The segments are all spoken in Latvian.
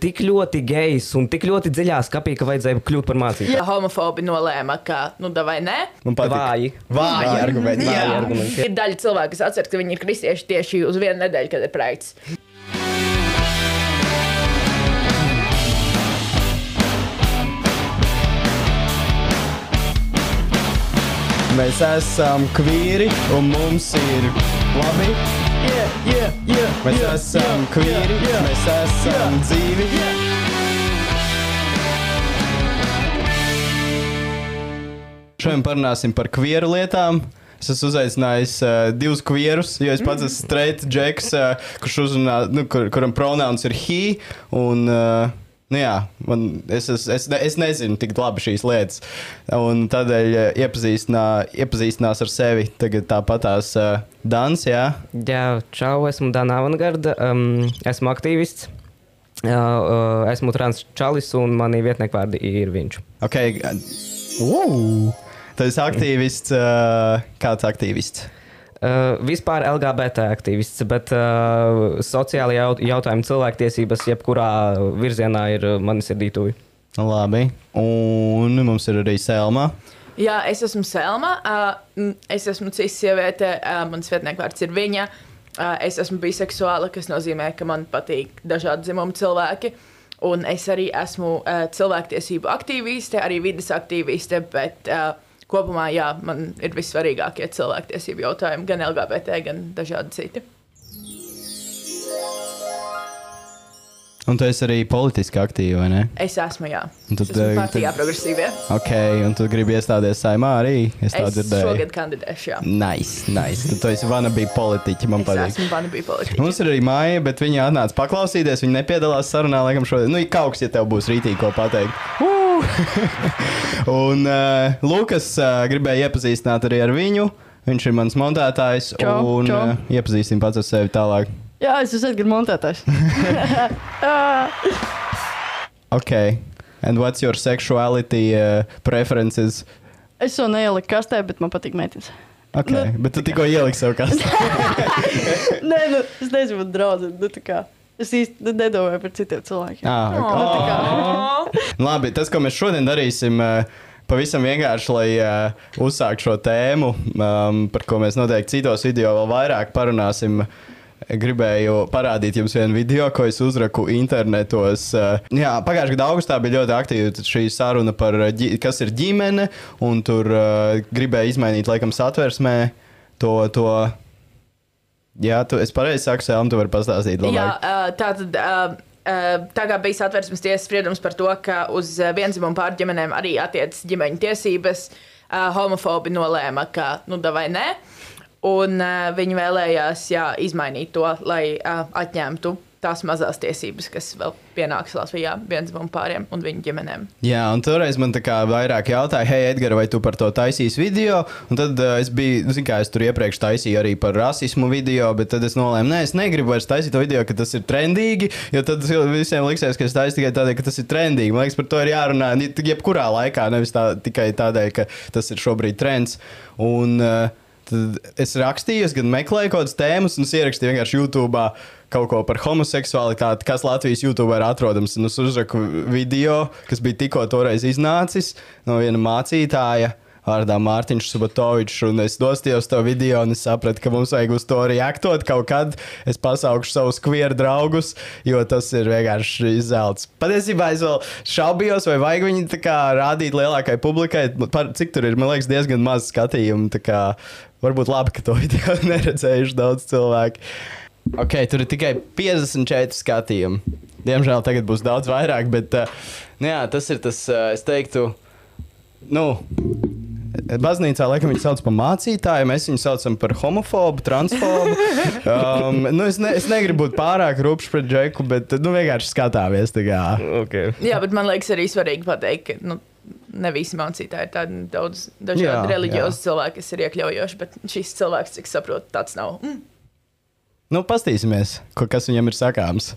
tik ļoti gejs un tik ļoti dziļā skapī, ka vajadzēja kļūt par mācību. Ja homofobi nolēma, ka, nu, vai nē. Man patīk. Vāji. Vāji argumenti. Vāji Jā. argumenti. Ir daļa cilvēku, kas atceras, ka viņi ir kristieši tieši uz vienu nedēļu, kad ir praikts. Mēs esam kvīri un mums ir labi. Mēs esam kvīri, mēs esam dzīvi. Šodien parunāsim par kvieru lietām. Es esmu uzaicinājis uh, divus kvierus, jo es pats esmu straight džeks, uh, kurš uzrunā, nu, kur, kuram pronouns ir he. Un, uh, Nu jā, man, es, es, es, ne, es nezinu tik labi šīs lietas. Un tādēļ uh, iepazīstinā, iepazīstinās ar sevi. Tagad tāpatās uh, Dans, jā. Jā, čau, esmu Dana Avangarda, um, esmu aktīvists. Uh, uh, esmu transčalis un manī vietnieku vārdi ir viņš. Ok. Uh, tas ir aktīvists. Uh, kāds aktīvists? Uh, vispār LGBT aktīvists, bet uh, sociāli jaut jautājumi, cilvēktiesības, jebkurā virzienā ir uh, mani sirdī tuvi. Labi. Un mums ir arī Selma. Jā, es esmu Selma. Uh, es esmu cis sieviete. Uh, mans vietnieku vārds ir viņa. Uh, es esmu biseksuāla, kas nozīmē, ka man patīk dažādi dzimumu cilvēki. Un es arī esmu uh, cilvēktiesību aktīviste, arī vidas aktīviste. Bet uh, kopumā jā, man ir vissvarīgākie cilvēktiesību jautājumi, gan LGBT, gan dažādi citi. Un tu esi arī politiski aktīva, vai ne? Es esmu, jā. Un Es tad, esmu eh, partijā tad- progresīvie. Ok, un tu gribi iestāties saimā arī? Es tā Es dzirdēju. šogad kandidēšu, jā. Nice, nice. Tad tu esi vanabī politiķi, man Es patīk. esmu Vanabī politiķis. Mums ir arī māja, bet viņa atnāca paklausīties. Viņa nepiedalās sarunā, laikam, šodien. Nu, kaut kas, ja tev būs rītīgi ko pateikt. Uh! un uh, Lukas uh, gribēja iepazīstināt arī ar viņu. Viņš ir mans montētājs. Čau, un čau. Uh, iepazīstin pats ar sevi tālāk. Jā, es esmu Edgars Montētājs. Ok. And what's your sexuality uh, preferences? Es to neieliku kastē, bet man patīk meitenes. Ok, Nu, bet tu tikko ieliksi sev kas. Nē, nu, es nezinu, draudzene. Nu, tā kā es īsti nedomāju par citiem cilvēkiem. ah, okay. tā kā. Labi, tas, ko mēs šodien darīsim, uh, pavisam vienkārši, lai uh, uzsāktu šo tēmu, um, par ko mēs noteikti citos video vēl vairāk parunāsim. Gribēju parādīt jums vienu video, ko es uzraku internetos. Uh, Jā, pagājušā gada augustā bija ļoti aktīva šī saruna par, ģi- kas ir ģimene, un tur uh, gribēju izmainīt, laikam, satversmē to. to Jā, tu, es pareizi saku, Sēlam, tu vari pastāstīt. Jā, labāk. ā, tā tad. Tā kā bija satversmes tiesas spriedums par to, ka uz vienzimumu pārģimenēm arī attiecas ģimeņa tiesības, homofobi nolēma, ka nu, vai nē. Un viņi vēlējās jā, izmainīt to, lai atņemtu tās mazās tiesības, kas vēl pienāks Latvijā vienzimumu pāriem un viņu ģimenēm. Jā, un toreiz man tā kā vairāk jautāja, hei, Edgars, vai tu par to taisīsi video? Un tad uh, es biju, nu, zini, kā es tur iepriekš taisīju arī par rasismu video, bet tad es nolēmu, nē, es negribu vairs taisīt to video, ka tas ir trendīgi, jo tad visiem liksies, ka es taisu tikai tādēļ, ka tas ir trendīgi. Man liekas, par to ir jārunā jebkurā laikā, nevis tā, tikai tādēļ, ka tas ir šobrīd trends. Un, uh, es rakstīju, es gan meklēju kaut kādas tēmas, un es ierakstīju vienkārši YouTube kaut ko par homoseksualitāti, kas Latvijas YouTube ir atrodams. Un es uzraku video, kas bija tikko toreiz iznācis no viena mācītāja. Vārdā Mārtiņš Subatovičs, un es dostījos to video, un es sapratu, ka mums vajag uz to reaktot kaut kad. Es pasaukšu savus kvieru draugus, jo tas ir vienkārši zelts. Patiesībā es vēl šaubījos, vai vajag viņu rādīt lielākai publikai. Par, cik tur ir, man liekas, diezgan maz skatījumu. kā Varbūt labi, ka to video neredzējuši daudz cilvēku. Ok, tur ir tikai 54 skatījumi. Diemžēl tagad būs daudz vairāk, bet uh, nu jā, tas ir tas, uh, es teiktu, nu. Baznīcā laikam viņu sauc par mācītāju, mēs viņu saucam par homofobu, transfobu. Um, nu, es, ne, es negribu būt pārāk rupšs pret Džeku, bet nu, vienkārši skatāmies. Okay. Jā, bet man liekas arī svarīgi pateikt, ka nu, ne visi mācītāji ir tādi daudz dažādi reliģiozi cilvēki, kas ir iekļaujoši, bet šis cilvēks, cik saprotu, tāds nav. Mm. Nu, pastīsimies, ko, kas viņam ir sakāms.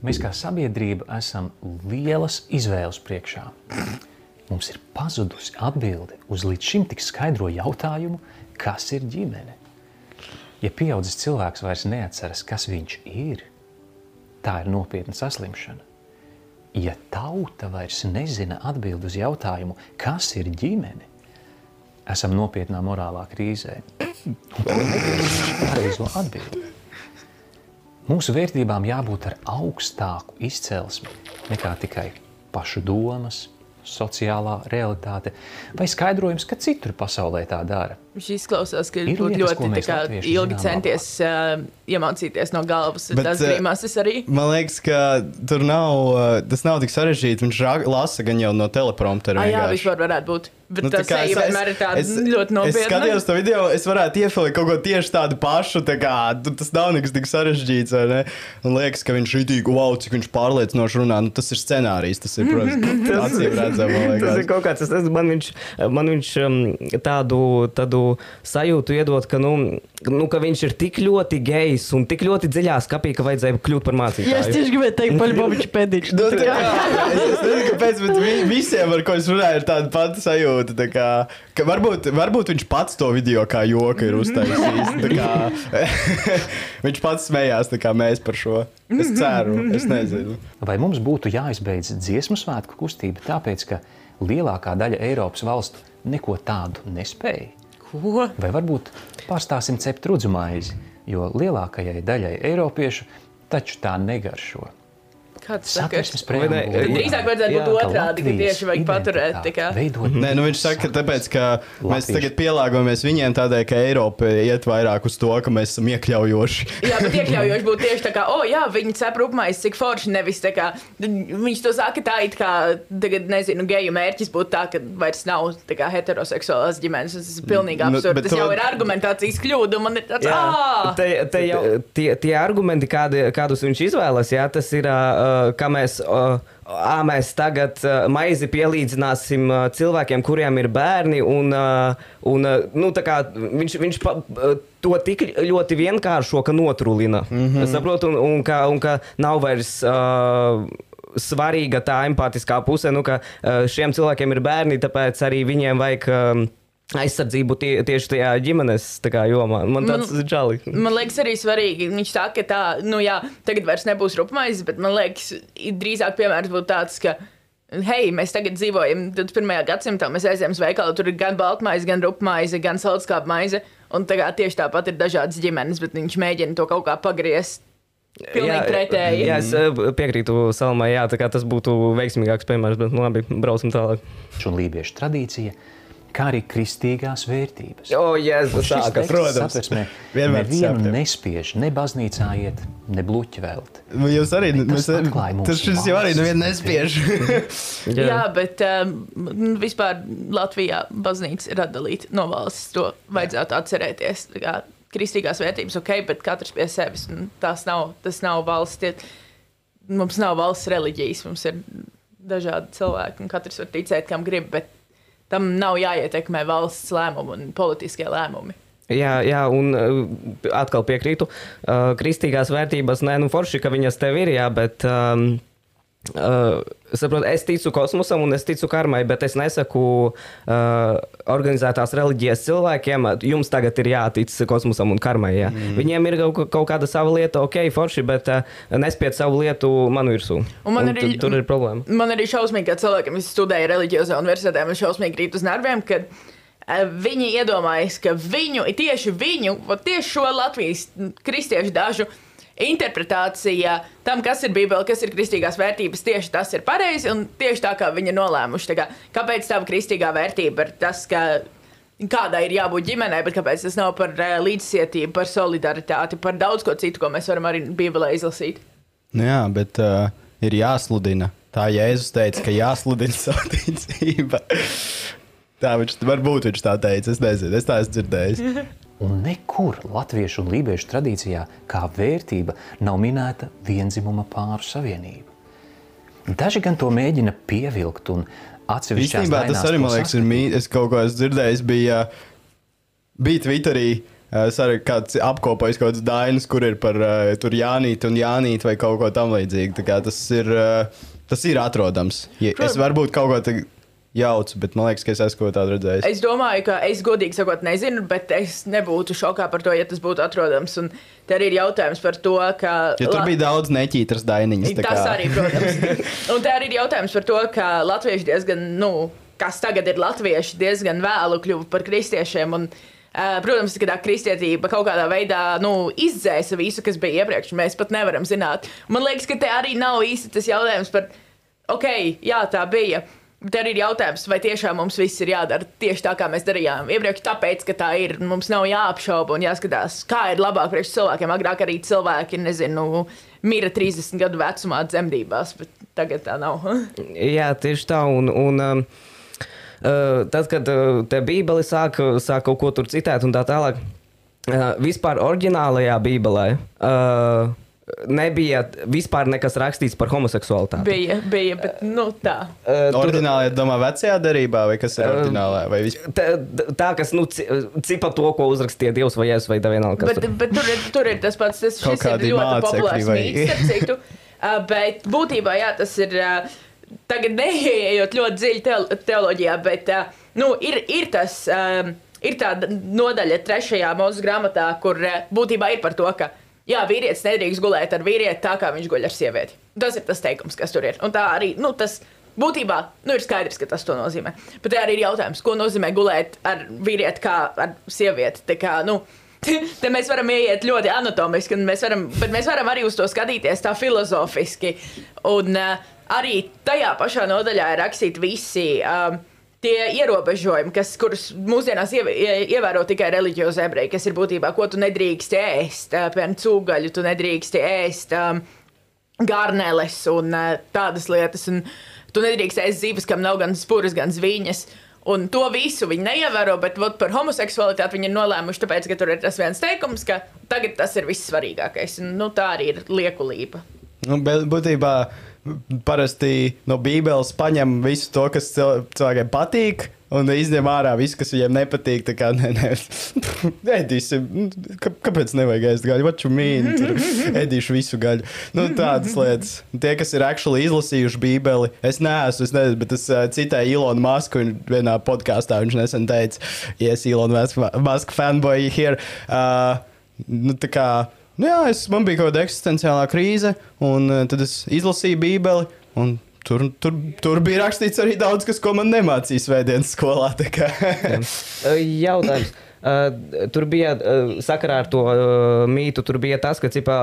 Mēs kā sabiedrība esam lielas izvēles priekšā. Mums ir pazudusi atbilde uz līdz šim tik skaidro jautājumu, kas ir ģimene. Ja pieaudzis cilvēks vairs neatceras, kas viņš ir, tā ir nopietna saslimšana. Ja tauta vairs nezina atbildi uz jautājumu, kas ir ģimene, esam nopietnā morālā krīzē. Pareizo atbildi. Mūsu vērtībām jābūt ar augstāku izcelsmi nekā tikai pašu domas, sociālā realitāte vai skaidrojums, ka citur pasaulē tā dara. Viņš izklausās, ka Ir ļoti, lietas, ļoti tā kā, ilgi zinām centies uh, iemācīties no galvas. Bet, Tas eh, grīmās es arī. Man liekas, ka tur nav, uh, tas nav tik sarežģīti. Viņš ra- lasa gan jau no telepromptera. Jā, vispār varētu būt. Bet Nu, tā tas kā arī es- vienmēr ir tāds es- ļoti Es nopietns. skatījos to video, es varētu iefilmēt kaut ko tieši tādu pašu. Tā kā, tu- tas nav nekas tik sarežģīts. vai ne? Man liekas, ka viņš ir tik, wow, cik viņš pārliecinoši runā. Nu, tas ir scenārijs. Tas ir, protams, acīm redzams. Tas ir kaut kāds, es nezinu, man viņš, man viņš um, tādu, tādu sajūtu iedod, ka, nu, nu, ka viņš ir tik ļoti gejs un tik ļoti dziļā skapī, ka vajadzēja kļūt par Jā, es mācītāju. tieši gribēju teikt, Paļbovičs pēdiņš. Nu, tā kā, es, nezinu, kāpēc, bet vi, visiem, ar ko es runāju, ir tāda pati sajūta. tā Kā, ka varbūt, varbūt viņš pats to video kā joku ir uztaisījis. Kā, viņš pats smējās, kā mēs par šo. Es ceru, es nezinu. Vai mums būtu jāizbeidz dziesmu svētku kustība, tāpēc ka lielākā daļa Eiropas valstu neko tādu nespēja? Ko? Vai varbūt pārstāsim cept rudzu maizi, jo lielākajai daļai eiropiešu taču tā negaršo. Kāds Satversmes preambulā. Drīzāk vajadzētu Jā, būt otrādi, ka tieši vajag paturēt. Veidot Nē, nu viņš saka, ka tāpēc, ka mēs Latvieši. tagad pielāgojamies viņiem tādēļ, ka Eiropa iet vairāk uz to, ka mēs esam iekļaujoši. Jā, bet iekļaujoši būtu tieši tā, kā, oh, jā, viņi cep rupmais, cik forši. Nevis tā kā viņš to saka, tā it kā, tagad, nezinu, geju mērķis būtu tā, ka vairs nav tā kā heteroseksuālās ģimenes. Tas ir pilnīgi Nu, absurdi. bet Tas to- jau ir argumentācijas kļūda. Man ir tāds, ah! te, te jau, tie, tie argumenti, kādi, kādus viņš izvēlas, jā, tas ir, uh, kā mēs, ā, mēs tagad maizi pielīdzināsim cilvēkiem, kuriem ir bērni. Un, un, nu, kā viņš, viņš pa, to tik ļoti vienkāršo, ka notrulina. Mm -hmm. Es saprotu, un, un, ka, un ka nav vairs. Uh, Svarīga tā empātiskā puse, nu, ka šiem cilvēkiem ir bērni, tāpēc arī viņiem vajag um, aizsardzību tie, tieši tajā ģimenes tā kā, jomā. Man tas ir žēl. Man liekas, arī svarīgi. Viņš saka, ka tā, nu jā, tagad vairs nebūs rupmaize, bet man liekas, i- drīzāk piemērs būtu tāds, ka. Hei, mēs tagad dzīvojam 21. gadsimtā. Mēs aizējām uz veikalu, tur ir gan baltmaize, gan rupmaize, gan saldskāpja maize. Un tagad tieši tāpat ir dažādas ģimenes, bet viņš mēģina to kaut kā pagriezt. Pilnīgi pretēji. Jā, es uh, piekrītu Salmai, jā, tā kā tas būtu veiksmīgāks piemērs, bet nu, labi, braucam tālāk. un lībiešu tradīcija, kā arī kristīgās vērtības. O, jēzus, sākas. protams. Satversmē Vienmēr nevienu sapņo. nespiež, ne baznīcā iet, ne bluķi velt. Nu, Jūs arī Tas mēs, atklāja mūsu tas šis jau arī nevienu nespiež. Jā, jā bet um, vispār Latvijā baznīca ir atdalīta no valsts. To vajadzētu atcerēties. Tā Kā, kristīgās vērtības, ok, bet katrs pie sevis. Tas nav, tas nav valsts. Tie, mums nav valsts reliģijas, mums ir dažādi cilvēki, un katrs var ticēt, kam grib. Bet tam nav jāietekmē valsts lēmumi un politiskie lēmumi. Jā, jā, un uh, atkal piekrītu. Uh, kristīgās vērtības, nē, nu forši, ka viņas tev ir, jā, bet. Um, Uh, saprot, es ticu kosmosam un es ticu karmai, bet es nesaku uh, organizētās reliģijas cilvēkiem, jums tagad ir jātic kosmosam un karmai. Jā. Mm. Viņiem ir kaut, kaut kāda sava lieta, ok, forši, bet uh, nespied savu lietu man virsū. Un man Un arī- tu- tur ir problēma. Man arī šausmīgi, ka cilvēkiem, kas studēja reliģiozā universitātē, man šausmīgi krīt uz nerviem, kad eh, viņi iedomājas, ka viņu, tieši viņu, vot tieši šo Latvijas kristiešu dažu interpretācija tam, kas ir Bībele, kas ir kristīgās vērtības, tieši tas ir pareizi un tieši tā, kā viņi ir nolēmuši. Kā, kāpēc tā kristīgā vērtība ir tas, ka kādai ir jābūt ģimenei, bet kāpēc tas nav par uh, līdzcietību, par solidaritāti, par daudz ko citu, ko mēs varam arī Bībelē izlasīt? Nu jā, bet uh, ir jāsludina. Tā Jēzus teica, ka jāsludina savu ticību. Tā viņš varbūt viņš tā teica. Es nezinu, es tā esmu dzirdējis. Un nekur latviešu un lībiešu tradīcijā kā vērtība nav minēta vienzimuma pāru savienība. Daži gan to mēģina pievilkt un atsevišķās Īstenībā tas arī man liekas, ir mīts. Es kaut ko esmu dzirdējis. Bija, bija Twitterī. Es arī kāds apkopoju kaut kādas dainas, kur ir par uh, tur Jānīti un Jānīti vai kaut ko tamlīdzīgu. Tā kā Tas ir, uh, tas ir atrodams. Ja, es varbūt kaut ko tādu jaucu, bet man liekas, ka es esmu kaut ko tādu redzējis. Es domāju, ka es godīgi sakot, nezinu, bet es nebūtu šokā par to, ja tas būtu atrodams. Un te arī ir jautājums par to, ka. Ja tur bija daudz neķītras dainiņas. Tas arī, protams. Un te arī ir jautājums par to, ka latvieši diezgan, nu, kas tagad ir latvieši, diezgan vēlu kļuva par kristiešiem. Un, uh, protams, ka tā kristietība kaut kādā veidā nu, izdzēsa visu, kas bija iepriekš. Mēs pat nevaram zināt. Man liekas, ka te arī nav īsti tas jautājums par, ok, jā, tā bija. Bet arī ir jautājums, vai tiešām mums viss ir jādara tieši tā, kā mēs darījām iepriekš, tāpēc, ka tā ir. Mums nav jāapšauba un jāskatās, kā ir labāk priekš cilvēkiem. Agrāk arī cilvēki, nezinu, mira 30 gadu vecumā dzemdībās, bet tagad tā nav. Jā, tieši tā. Un, un, um, uh, tad, kad uh, te Bībeli sāk, sāk kaut ko tur citēt un tā tālāk, uh, vispār oriģinālajā Bībelē. Uh, Nebija vispār nekas rakstīts par homoseksualitāti. bija, bija, bet nu tā. Uh, tur- Ordināli, ja domā, vecajā darbā, vai kas ir ordinālā? Vai vispār? Tā, tā kas nu, ci- cipa to, ko uzrakstīja Dievs vai Jēzus vai vienalga. kas Bet, tur. bet tur, ir, tur ir tas pats. Tas ir ļoti populārs vai- mīts, citu. Uh, bet būtībā, jā, tas ir. Uh, Tagad neieejot ļoti dziļi teolo- teoloģijā, bet uh, nu, ir, ir tas. Um, Ir tāda nodaļa trešajā mūža grāmatā, kur uh, būtībā ir par to, ka jā, vīrietis nedrīkst gulēt ar vīrieti tā, kā viņš guļ ar sievieti. Tas ir tas teikums, kas tur ir. Un tā arī nu, tas būtībā nu, ir skaidrs, ka tas nozīmē. Bet arī ir jautājums, ko nozīmē gulēt ar vīrieti kā ar sievieti. Tā kā, nu, Te mēs varam ieiet ļoti anatomiski, mēs varam, bet mēs varam arī uz to skatīties tā filozofiski. Un uh, arī tajā pašā nodaļā ir rakstīti visi um, tie ierobežojumi, kas, kurus mūsdienās iev- ie- ievēro tikai reliģiozi ebreji, kas ir būtībā, ko tu nedrīkst ēst, uh, piemēram, cūgaļu, tu nedrīkst ēst. Um, garneles un uh, tādas lietas. Un tu nedrīkst ēst zīves, kam nav gan spūras, gan zviņas. Un to visu viņi neievēro, bet vot, par homoseksualitāti viņi ir nolēmuši, tāpēc, ka tur ir tas viens teikums, ka tagad tas ir viss svarīgākais. Un, nu, tā arī ir liekulība. Nu, bet būtībā parasti no Bībeles paņem visu to, kas cil- cilvēkiem patīk. Un izņem ārā visu, kas viņiem nepatīk. Tā kā nē, nē, ēdīsim. Kā, kāpēc nevajag ēst gaļu? You mean? Tur ēdīšu visu gaļu. Nu, tādas lietas. Tie, kas ir actually izlasījuši Bībeli, es neesmu, es nezinu, bet es uh, citēju Ilonu Masku un vienā podkāstā viņš nesen teica, yes, Ilona Maska fanboy here. Uh, nu, tā kā, nu, jā, es, man bija kaut kāda eksistenciālā krīze, un uh, tad es izlasīju Bībeli. un Tur, tur, tur bija rakstīts arī daudz, kas, ko man nemācīja svētdienas skolā. Jautājums. Uh, tur bija uh, sakarā ar to uh, mītu, tur bija tas, ka, cipā,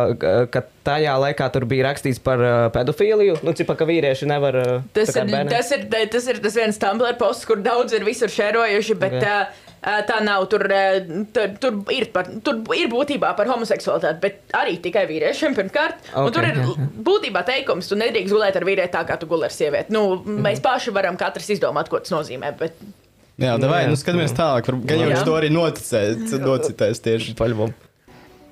ka, tajā laikā tur bija rakstīts par uh, pedofīliju. Nu, cipā, ka vīrieši nevar. Uh, Tas tā kā ir, bērni- tas, ir, tas ir tas viens Tumblr posts, kur daudz ir visur šērojuši, bet Ok. okay. uh, tā nav. Tur, uh, tur, tur, ir par, tur ir būtībā par homoseksualitāti, bet arī tikai vīriešiem pirmkārt. Okay, un tur ir jā, jā. būtībā teikums, tu nedrīkst gulēt ar vīrieti tā, kā tu gulē ar sievieti. Nu, Mhm. mēs paši varam katrs izdomāt, ko tas nozīmē. Bet, jā, vai Jā. nu skatāmies tālāk. Gan jau to arī noticēs, nocitēs tieši. Paļbom.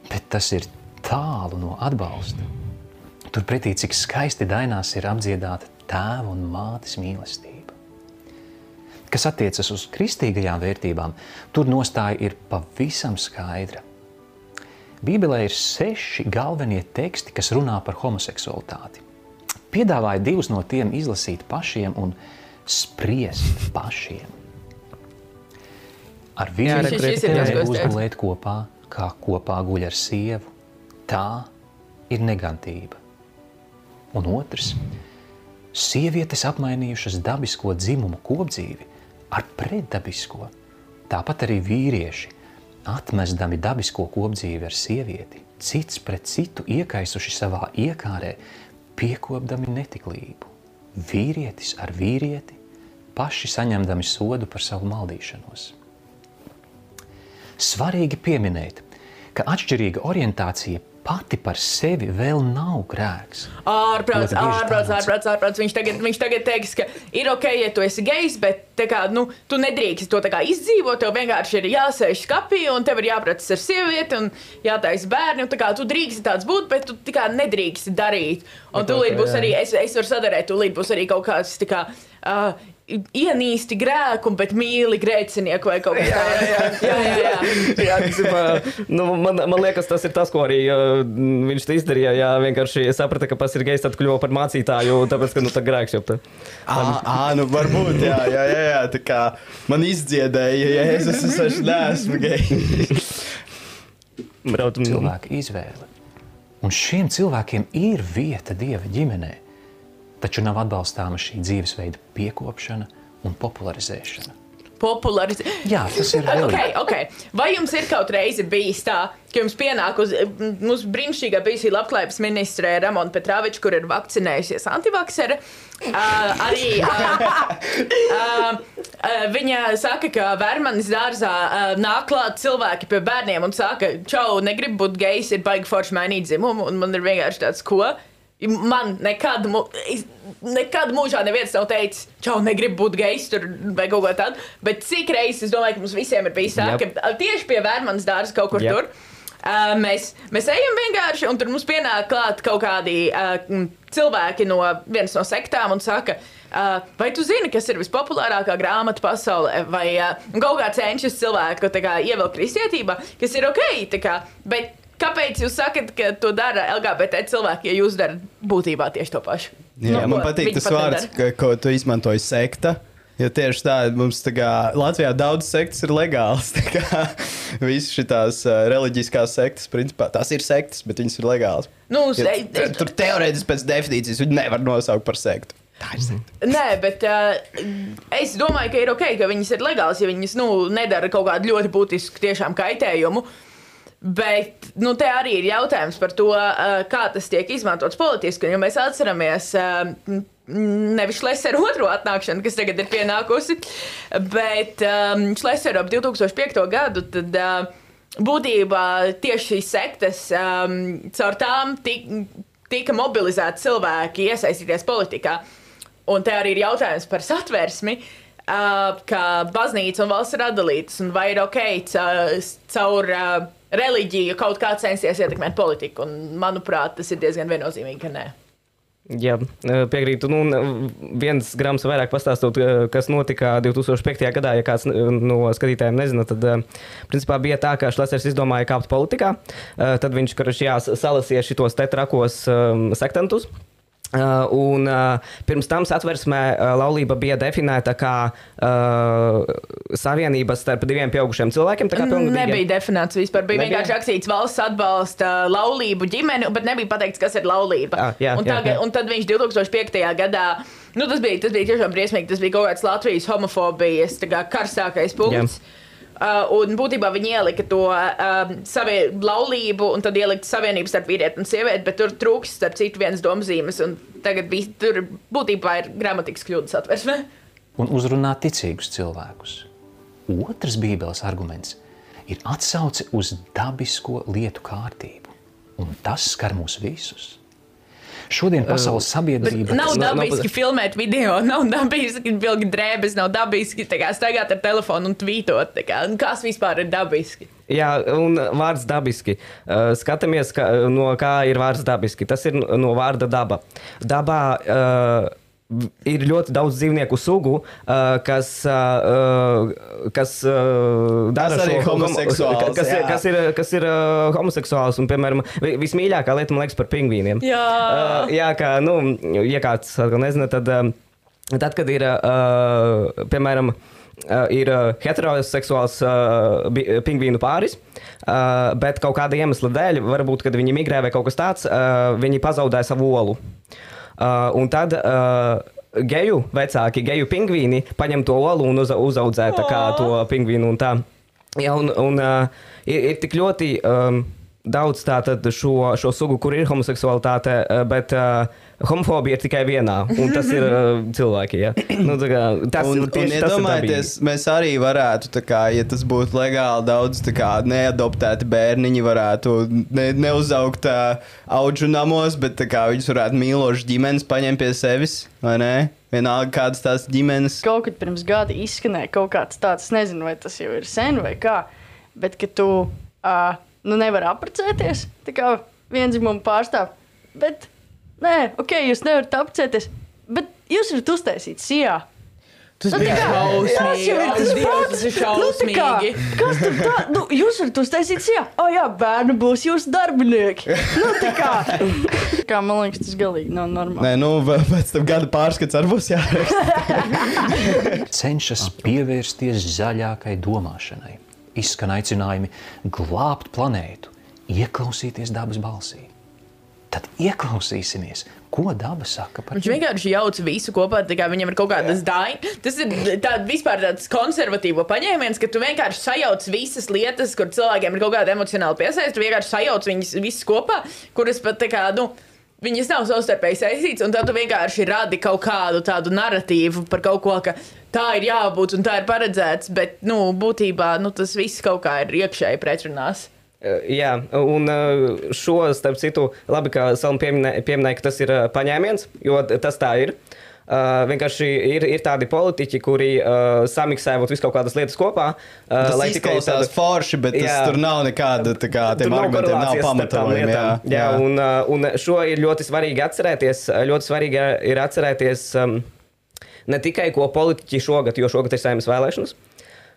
Bet tas ir tālu no atbalsta. Turpretī, cik skaisti dainās ir apdziedāta tēva un mātes mīlestība. Kas attiecas uz kristīgajām vērtībām, tur nostāja ir pavisam skaidra. Bībelē ir seši galvenie teksti, kas runā par homoseksualitāti. Piedāvāju divus no tiem izlasīt pašiem un spriest pašiem. Ar vienu teicu. gulēt kopā, kā kopā guļ ar sievu. Tā ir negantība. Un otrs - sievietes apmainījušas dabisko dzimumu kopdzīvi ar pretdabisko. Tāpat arī vīrieši, atmestami dabisko kopdzīvi ar sievieti, cits pret citu iekaisuši savā iekārē, piekopdami netiklību. Vīrietis ar vīrieti, paši saņemdami sodu par savu maldīšanos. Svarīgi pieminēt, ka atšķirīga orientācija pati par sevi vēl nav grēks. Ārprāts, ārprāts, ārprāts, ārprāts. Viņš tagad, viņš tagad teiks, ka ir ok, ja tu esi gejs, bet kā, nu, tu nedrīkst to izdzīvot. Tev vienkārši ir jāsēž skapī, un tev ir jāprecas ar sievieti, un jātaisa bērni. Un, kā, tu drīksti tāds būt, bet tu kā, nedrīksti darīt. Un Bet tūlīt ok, būs jā. arī, es, es varu sadarīt, tūlīt būs arī kaut kāds kā. Uh, ienīsti grēku, bet mīli grēcinieku vai kaut kā tādu. Jā, jā, jā. jā. Jā, principā, nu, man, man liekas, tas ir tas, ko arī uh, viņš te izdarīja. Jā, vienkārši saprata, ka pats ir gejs, tad kļuva par mācītāju, tāpēc, ka nu, tā grēks jau tā. Ah, nu varbūt, jā, jā, jā, jā tā kā man izdziedēja, ja Jēzus, es vairs neesmu gejs. Cilvēka izvēle. Un šiem cilvēkiem ir vieta Dieva ģimenē, taču nav atbalstāma šī dzīvesveida piekopšana un popularizēšana. Populārs. Jā, tas ir vēl Okay, okay. Vai jums ir kaut reizi bijis tā, ka jums pienāk uz mūsu brīnišķīgā bijusī labklājības ministre Ramona Petrāviča, kur ir vakcinējusies antivaksere? Uh, arī uh, uh, uh, viņa saka, ka Vērmanis dārzā uh, nāk klāt cilvēki pie bērniem un saka, čau, negribu būt gejs, ir baigi forši mainīt dzimumu, un man ir vienkārši tāds, ko? Man nekad, nekad mūžā neviens nav teicis, čau, negribu būt gejs tur vai kaut ko tādu. Bet cik reizes es domāju, ka mums visiem ir bijis tā, Jep. ka tieši pie Vērmanas dārza kaut kur Jep. tur. Uh, mēs, mēs ejam vienkārši, un tur mums pienāk klāt kaut kādi uh, cilvēki no vienas no sektām un saka, uh, vai tu zini, kas ir vispopulārākā grāmata pasaulē, vai uh, kaut kā cenšas cilvēku kā, ievilkt kristietībā, kas ir ok. Kā, bet kāpēc jūs sakat, ka to dara LGBT cilvēki, ja jūs darat būtībā tieši to pašu? Jā, Nu, man ko patīk tas vārds, ka, ko tu izmantoji sekta. Jo tieši tā, mums tā kā Latvijā daudz sektas ir legālas. Visas šīs uh, reliģiskās sektas, principā, tās ir sektas, bet viņas ir legālas. Nu, Ja, es- t- tur teorētiski pēc definīcijas viņu nevar nosaukt par sektu. Tā ir sekta. Nē, bet uh, es domāju, ka ir ok, ka viņas ir legālas, ja viņas nu, nedara kaut kādu ļoti būtisku tiešām kaitējumu. Bet nu, te arī ir jautājums par to, kā tas tiek izmantots politiski. Ja mēs atceramies nevis Šlesera otro atnākšanu, kas tagad ir pienākusi, bet um, Šlesera ap 2005. gadu, tad uh, būtībā tieši šīs sektas um, caur tām tika, mobilizēti cilvēki iesaistīties politikā. Un te arī ir jautājums par satversmi, uh, ka baznīca un valsts ir atdalītas, un vai ir ok ca- caur reliģiju kaut kā censties ietekmēt politiku. Un, manuprāt, tas ir diezgan viennozīmīgi, ka nē. Jā, piekrītu. Nu, un viens grams vairāk pastāstot, eh, kas notika 2005. gadā. Ja kāds eh, no skatītājiem nezina, tad eh, principā bija tā, ka Šlesers izdomāja kāpt politikā. Eh, Tad viņš karš, jā, salasīja šitos te trakos um, sektantus. Uh, un uh, pirms tam satversmē uh, laulība bija definēta kā uh, savienība starp diviem pieaugušiem cilvēkiem. tā. Nebija definēts vispār. Bija Nebija? vienkārši rakstīts valsts atbalsta laulību ģimeni, bet nebija pateikts, kas ir laulība. Ah, jā, un, jā, tagad, jā. un tad viņš 2005. gadā. Nu, tas, bija, tas bija tiešām briesmīgi. Tas bija kaut kāds Latvijas homofobijas tā kā karstākais punkts. Uh, un būtībā viņi ielika to uh, savie laulību, un tad ielika savienību starp vīrieti un sievieti, bet tur trūks starp citu vienas domzīmes. Tagad bija, tur būtībā ir gramatikas kļūdas atversme. un uzrunāt ticīgus cilvēkus. Otrs Bībeles arguments ir atsauce uz dabisko lietu kārtību, un tas skar mūs visus. Šodien pasaules sabiedrība Nav Nu, nav- dabiski filmēt video, nav dabiski vilkt drēbes, nav dabiski kā, staigāt ar telefonu un tvītot. kā. Kas vispār ir dabiski? Jā, un vārds dabiski. Uh, skatāmies, ka, no kā ir vārds dabiski. Tas ir no vārda daba. Dabā uh, ir ļoti daudz dzīvnieku sugu, uh, kas, uh, kas uh, dara arī šo homoseksuāls, kas, ir, jā. kas ir, kas ir uh, homoseksuāls. Un, piemēram, vi- vismīļākā lieta man liekas par pingvīniem. Jā. Uh, jā, kā, nu, ja kāds nezina, tad, um, tad kad ir, uh, piemēram, uh, ir uh, heteroseksuāls uh, pingvīnu pāris, uh, bet kaut kāda iemesla dēļ, varbūt, kad viņi migrē vai kaut kas tāds, uh, viņi pazaudē savu olu. Uh, un tad uh, geju vecāki, geju pingvīni paņem to olu un uza, uzaudzē to pingvīnu un tā. Jā, un, un uh, ir, ir tik ļoti um, daudz tātad šo, šo sugu, kur ir homoseksualitāte, uh, bet uh, homofobija ir tikai vienā, un tas ir uh, cilvēki. Ja? Nu, tā kā, tas un, un tieši ir iedomājieties, dabīgi. mēs arī varētu, kā, ja tas būtu legāli, daudz tā kā, neadoptēti bērniņi varētu ne, neuzaugt uh, augu namos, bet kā, viņus varētu mīlošas ģimenes paņemt pie sevis. vai ne? Vienalga, kādas tās ģimenes. Kaut kad pirms gada izskanēja kaut kāds tāds, es nezinu, vai tas jau ir sen vai kā, bet ka tu uh, nu nevari apprecēties, tā kā vienzimumu pārstāv. Bet, nē, ok, jūs nevarat apprecēties, bet jūs varat uztaisīt sijā. Tas Nu, bija šausmīgi. Tas jau ir Ak, tas Dievs, pats. tas ir Nu, kā. Kas tur tā? Nu, jūs varat uztaisīt, jā, oh, jā, bērni būs jūsu darbinieki. Nu, tā kā, kā man liekas, tas galīgi nav normāli. Nē, nu, pēc tam gada pārskats arī būs jāraksta. cenšas pievērsties zaļākai domāšanai. Izskan aicinājumi glābt planētu, ieklausīties dabas balsī. Tad ieklausīsimies, ko daba saka par Viņš vienkārši jauc visu kopā, tā kā viņam ir kaut kādas dainas. Tas ir tā, vispār tāds konservatīvo paņēmiens, ka tu vienkārši sajauc visas lietas, kur cilvēkiem ir kaut kāda emocionāla piesaiste. Tu vienkārši sajauc viņas visas kopā, kuras pat tā kā, nu, viņas nav savstarpēji saistītas, un tad tu vienkārši radi kaut kādu tādu narratīvu par kaut ko, ka tā ir jābūt un tā ir paredzēts, bet, nu, būtībā, nu, tas viss kaut kā ir iekšēji pretrunās. Jā, un šo, starp citu, labi, ka Salma pieminēja, pieminē, ka tas ir paņēmiens, jo tas tā ir. Uh, vienkārši ir, ir tādi politiķi, kuri uh, samiksē visu kaut kādas lietas kopā. Uh, Tas lai tikai izklausās tāda- forši, bet tas, Jā. tur nav nekāda tā kā, tiem argumentiem nav tām pamatojuma. Jā, lietām. jā, un, uh, un šo ir ļoti svarīgi atcerēties. Ļoti svarīgi ir atcerēties um, ne tikai ko politiķi šogad, jo šogad ir saimnes vēlēšanas,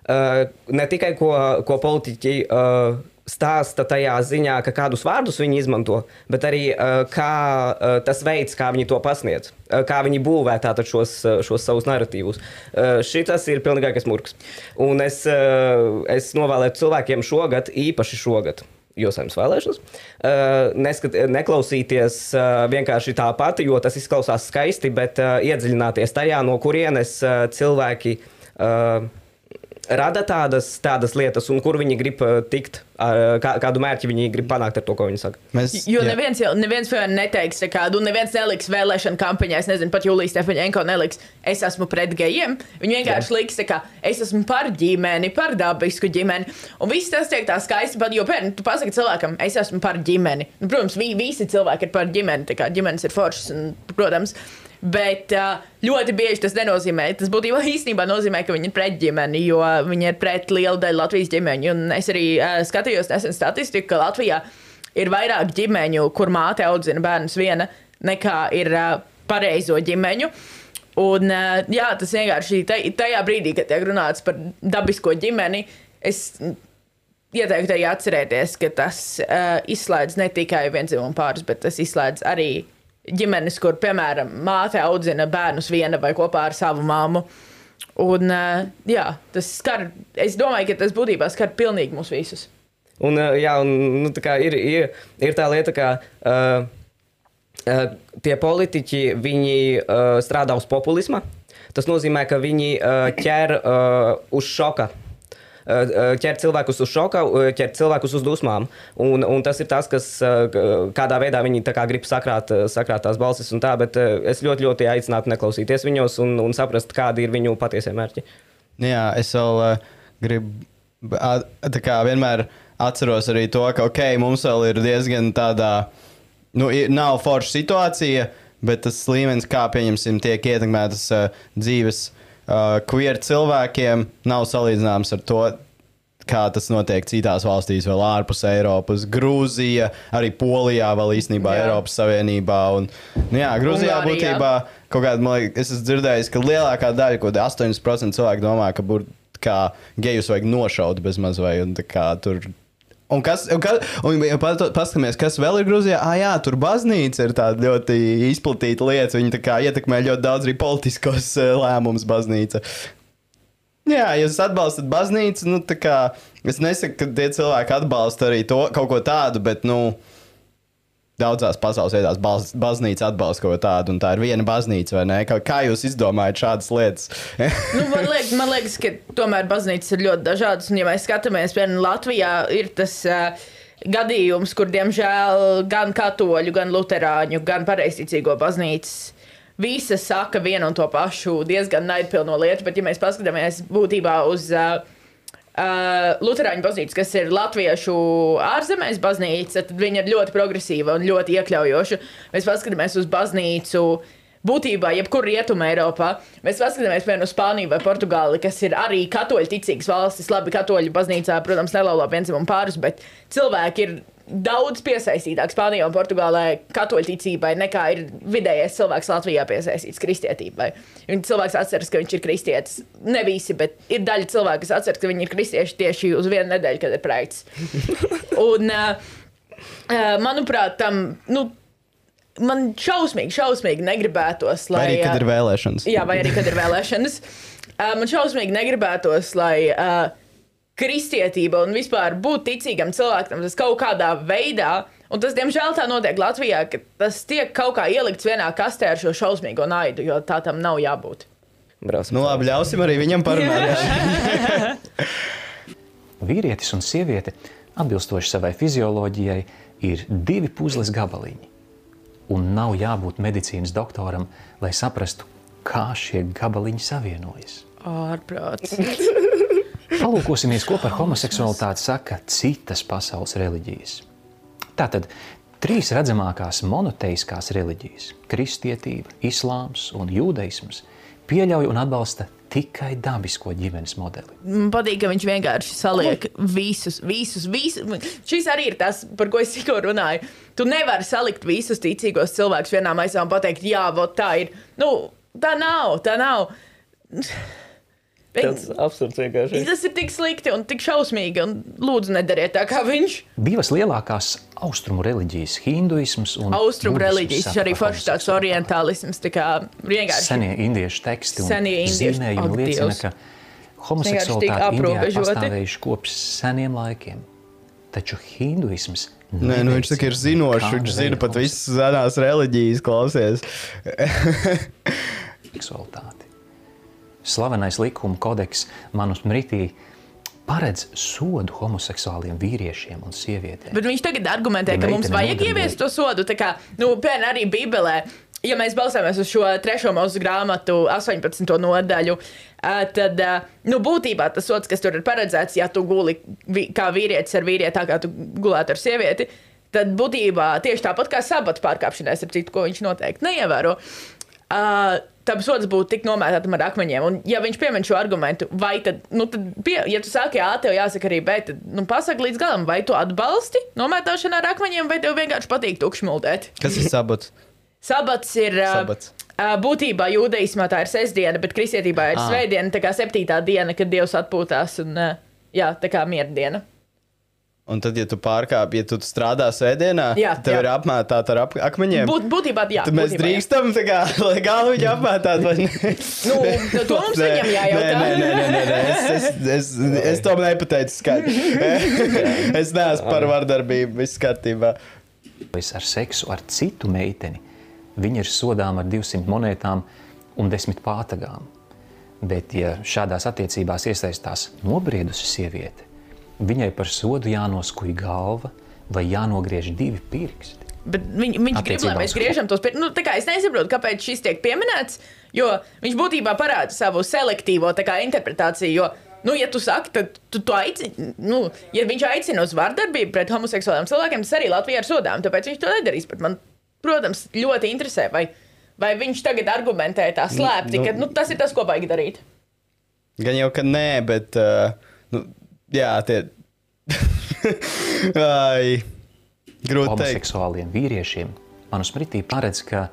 uh, ne tikai ko, ko politiķi. Uh, Stāsta tajā ziņā, ka kādus vārdus viņi izmanto, bet arī uh, kā uh, tas veids, kā viņi to pasniedz, uh, kā viņi būvē tātad šos, uh, šos savus narratīvus. Uh, Šis ir pilnīgākais murgs. Un es, uh, es novēlētu cilvēkiem šogad, īpaši šogad, jo saimnes vēlēšanas. Uh, neskat, neklausīties uh, vienkārši tāpat, jo tas izklausās skaisti, bet uh, iedziļināties tajā, no kurienes uh, cilvēki. Uh, Rada tādas, tādas lietas, un kur viņi grib uh, tikt, uh, kā, kādu mērķi viņi grib panākt ar to, ko viņi saka. Mēs, Jo jā. neviens, jau, neviens neteiks, tā kā, nu, neviens neliks vēlēšana kampaņā. Es nezinu, pat Julijas Stefaņēnko neliks, es esmu pret gejiem. Viņi vienkārši liks, tā kā, es esmu par ģimeni, par dabisku ģimeni. Un viss tas tiek tā skaisti, pat, jo, piemēram, tu pasaki cilvēkam, es esmu par ģimeni. Nu, protams, vi, visi cilvēki ir par ģimeni, tā kā ģimenes ir foršas, un, protams. Bet uh, ļoti bieži tas nenozīmē. Tas būtībā īstenībā nozīmē, ka viņi ir pret ģimeni, jo viņi ir pret lielu daļu Latvijas ģimeņu. Un es arī uh, skatījos nesen statistiku, ka Latvijā ir vairāk ģimeņu, kur māte audzina bērnus viena, nekā ir uh, pareizo ģimeņu. Un, jā, tas vienkārši taj- tajā brīdī, kad tiek runāts par dabisko ģimeni, es ieteiktu arī atcerēties, ka tas uh, izslēdz ne tikai vienzimumu pārus, bet tas izslēdz arī ģimenes, kur, piemēram, māte audzina bērnus viena vai kopā ar savu māmu. Un, uh, jā, tas skar, es domāju, ka tas būtībā skar pilnīgi mūs visus. Un, uh, jā, un, nu, tā ir, ir, ir tā lieta, ka uh, uh, tie politiķi viņi, uh, strādā uz populisma. Tas nozīmē, ka viņi uh, ķer uh, uz šoka. Uh, uh, ķer cilvēkus uz šoka, uh, ķer cilvēkus uz dusmām. Un, un tas ir tas, kas, kādā veidā viņi kā grib sakrāt, sakrāt tās balsis. un Tā, bet es ļoti, ļoti aicinātu neklausīties viņos un, un saprast, kādi ir viņu patiesie mērķi. Jā, es vēl uh, gribu tā kā vienmēr atceros arī to, ka ok, mums vēl ir diezgan tādā, nu, nav forša situācija, bet tas līmenis, kā pieņemsim, tiek ietekmētas uh, dzīves uh, queer cilvēkiem, nav salīdzināms ar to. Kā tas notiek citās valstīs, vēl ārpus Eiropas, Grūzija, arī Polijā, vēl īstenībā Jā. Eiropas Savienībā. Un, nu jā, Grūzijā Ungārijā. būtībā kaut kāda, man liekas, es esmu dzirdējis, ka lielākā daļa, kāda 80% cilvēku domā, ka būtu kā gejus vajag nošaut bez maz vai un tā kas, un kas, un ja paskatāmies, kas vēl ir Grūzijā? Ah, jā, tur baznīca ir tāda ļoti izplatīta lieta. Viņa tā ietekmē ļoti daudz arī politiskos eh, lēmumus baznīca. Jā, ja jūs atbalstat baznīcu, nu, tā kā es nesaku, ka tie cilvēki atbalsta arī to kaut ko tādu, bet, nu, daudzās pasaules vietās baz, baznīca atbalsta kaut ko tādu, un tā ir viena baznīca, vai ne? Kā, kā jūs izdomājat šādas lietas? Nu, man, liekas, man liekas, ka tomēr baznīcas ir ļoti dažādas. Un, ja mēs skatāmies, piemēram, Latvijā ir tas uh, gadījums, kur, diemžēl, gan katoļu, gan luterāņu, gan pareizticīgo baznīcas visas saka vienu un to pašu diezgan naidpilno lietu. Bet, ja mēs paskatāmies būtībā uz. Uh, Lutāņu baznīca, kas ir latviešu ārzemēs baznīca, tad viņa ir ļoti progresīva un ļoti iekļaujoša. Mēs paskatāmies uz baznīcu būtībā, jebkur rietumē Eiropā. Mēs paskatāmies, piemēram, uz Spāniju vai Portugāli, kas ir arī katoļu ticīgas valstis. Labi, katoļu baznīcā, protams, nelaulā vienzimumu pārus, bet cilvēki ir daudz piesaistītāk Spānijā un Portugālē katoļticībai nekā ir vidējais cilvēks Latvijā piesaistīts kristietībai. Un cilvēks atceras, ka viņš ir kristietis. Ne visi, bet ir daļa cilvēku, kas atceras, ka viņi ir kristieši tieši uz vienu nedēļu, kad ir projekts. un, uh, manuprāt, tam. Nu, Man šausmīgi, šausmīgi negribētos, lai. Vai arī, kad ir vēlēšanas. Jā, vai arī, kad ir vēlēšanas. Uh, man šausmīgi negribētos, lai uh, kristietība un vispār būt ticīgam cilvēkam, tas kaut kādā veidā, un tas, diemžēl, tā notiek Latvijā, ka tas tiek kaut kā ielikts vienā kastē ar šo šausmīgo naidu, jo tā tam nav jābūt. Braucam Nu, labi, ļausim arī viņam parunāt. Vīrietis un sieviete, atbilstoši savai fizioloģijai, ir divi puzles gabaliņi. Un nav jābūt medicīnas doktoram, lai saprastu, kā šie gabaliņi savienojas. Ārprāts. Palūkosimies, ko par homoseksualitāti saka citas pasaules reliģijas. Tātad trīs redzamākās monoteiskās reliģijas - kristietība, islāms un jūdaisms - pieļauj un atbalsta tikai dabisko ģimenes modeli. Man patīk, ka viņš vienkārši saliek visus, visus, visus. Šis arī ir tas, par ko es tikko runāju. Tu nevari salikt visus ticīgos cilvēkus vienā maisā un pateikt, jā, vot tā ir. Nu, tā nav, tā nav. Tas absurds vienkārši. Tas ir tik slikti un tik šausmīgi, un lūdzu, nedariet tā kā viņš. Divas lielākās austrumu reliģijas - hinduisms un Austrumu reliģijas, arī par foršs tāds orientālisms, tā kā vienkārši. Senie indiešu teksti un Senie indiešu- zīmējumi Ak, liecina, Dievs. ka homoseksualitāte Indijā pastāvējuši kopš seniem laikiem. Taču hinduisms Nē, nu, viņš tikai ir zinošs. Viņš zina pat visas senās reliģijas, klausies. seksualitāti. Slavenais likuma kodeks Manusmritī paredz sodu homoseksuāliem vīriešiem un sievietēm. Bet viņš tagad argumentē, Ja ka mums vajag ieviest to sodu. Tā kā, nu, piemēram, arī Bībelē. Ja mēs balstāmies uz šo trešo mūsu grāmatu, 18. nodaļu, tad nu, būtībā tas sots, kas tur ir paredzēts, ja tu guli kā vīrietis ar vīrieti, tā kā tu gulētu ar sievieti, tad būtībā tieši tāpat kā sabata pārkāpšanai, ar citu, ko viņš noteikti neievēro. Uh, Tam sods būtu tik nomētātam ar akmeņiem. Un, ja viņš piemin šo argumentu, vai tad, nu, tad pie, ja tu sāki A, tev jāsaka arī B, tad nu, pasaki līdz galam, vai tu atbalsti nomētāšanu ar akmeņiem, vai tev vienkārši patīk tukšmuldēt. Kas ir sabats? Sabats ir Sabats. ā, būtībā jūdaismā tā ir sestdiena, bet kristietībā ir Ah. svētdiena, tā kā septītā diena, kad Dievs atpūtās. Un, ā, jā, tā kā mierdiena. Un tad, ja tu pārkāpj, ja tu strādā svētdienā, Jā, tad tev jā. ir apmētāta ar ap akmeņiem. Būt, būtībā, jā. Tad mēs būtībā, jā. drīkstam, tā kā, lai galvu viņu apmētāt, vai ne? Nu, to mums viņam jājautā. Nē, nē, nē, nē, nē, nē. Es, es, es, es to nepateicu skaidri. es neesmu par vardarbību, viss kārtībā. Es ar seksu ar citu meiteni, viņa ir sodām ar 200 monētām un 10 pātagām. Bet, ja šādās attiecībās iesaistās nobriedusi sieviete, viņai par sodu jānoskuj galva vai jānogriež divi pirksti. Bet viņ, viņš grib, lai mēs griežam tos pirksti. Nu, es nesaprotu, kāpēc šis tiek pieminēts, jo viņš būtībā parāda savu selektīvo tā kā, interpretāciju. Jo, nu, ja tu saki, tad tu to aicini. Nu, ja viņš aicina uz vardarbību pret homoseksuāliem cilvēkiem, tas arī Latvijā ir sodām. Tāpēc viņš to nedarīs. Bet man, protams, ļoti interesē, vai, vai viņš tagad argumentē tā slēpti, Nu, ka nu, tas ir tas, ko vajag darīt. Gan jau, ka nē, bet. Uh, nu, jā, tie. Ai, grūti teikt. Homoseksuāliem vīriešiem manusmritī paredz, ka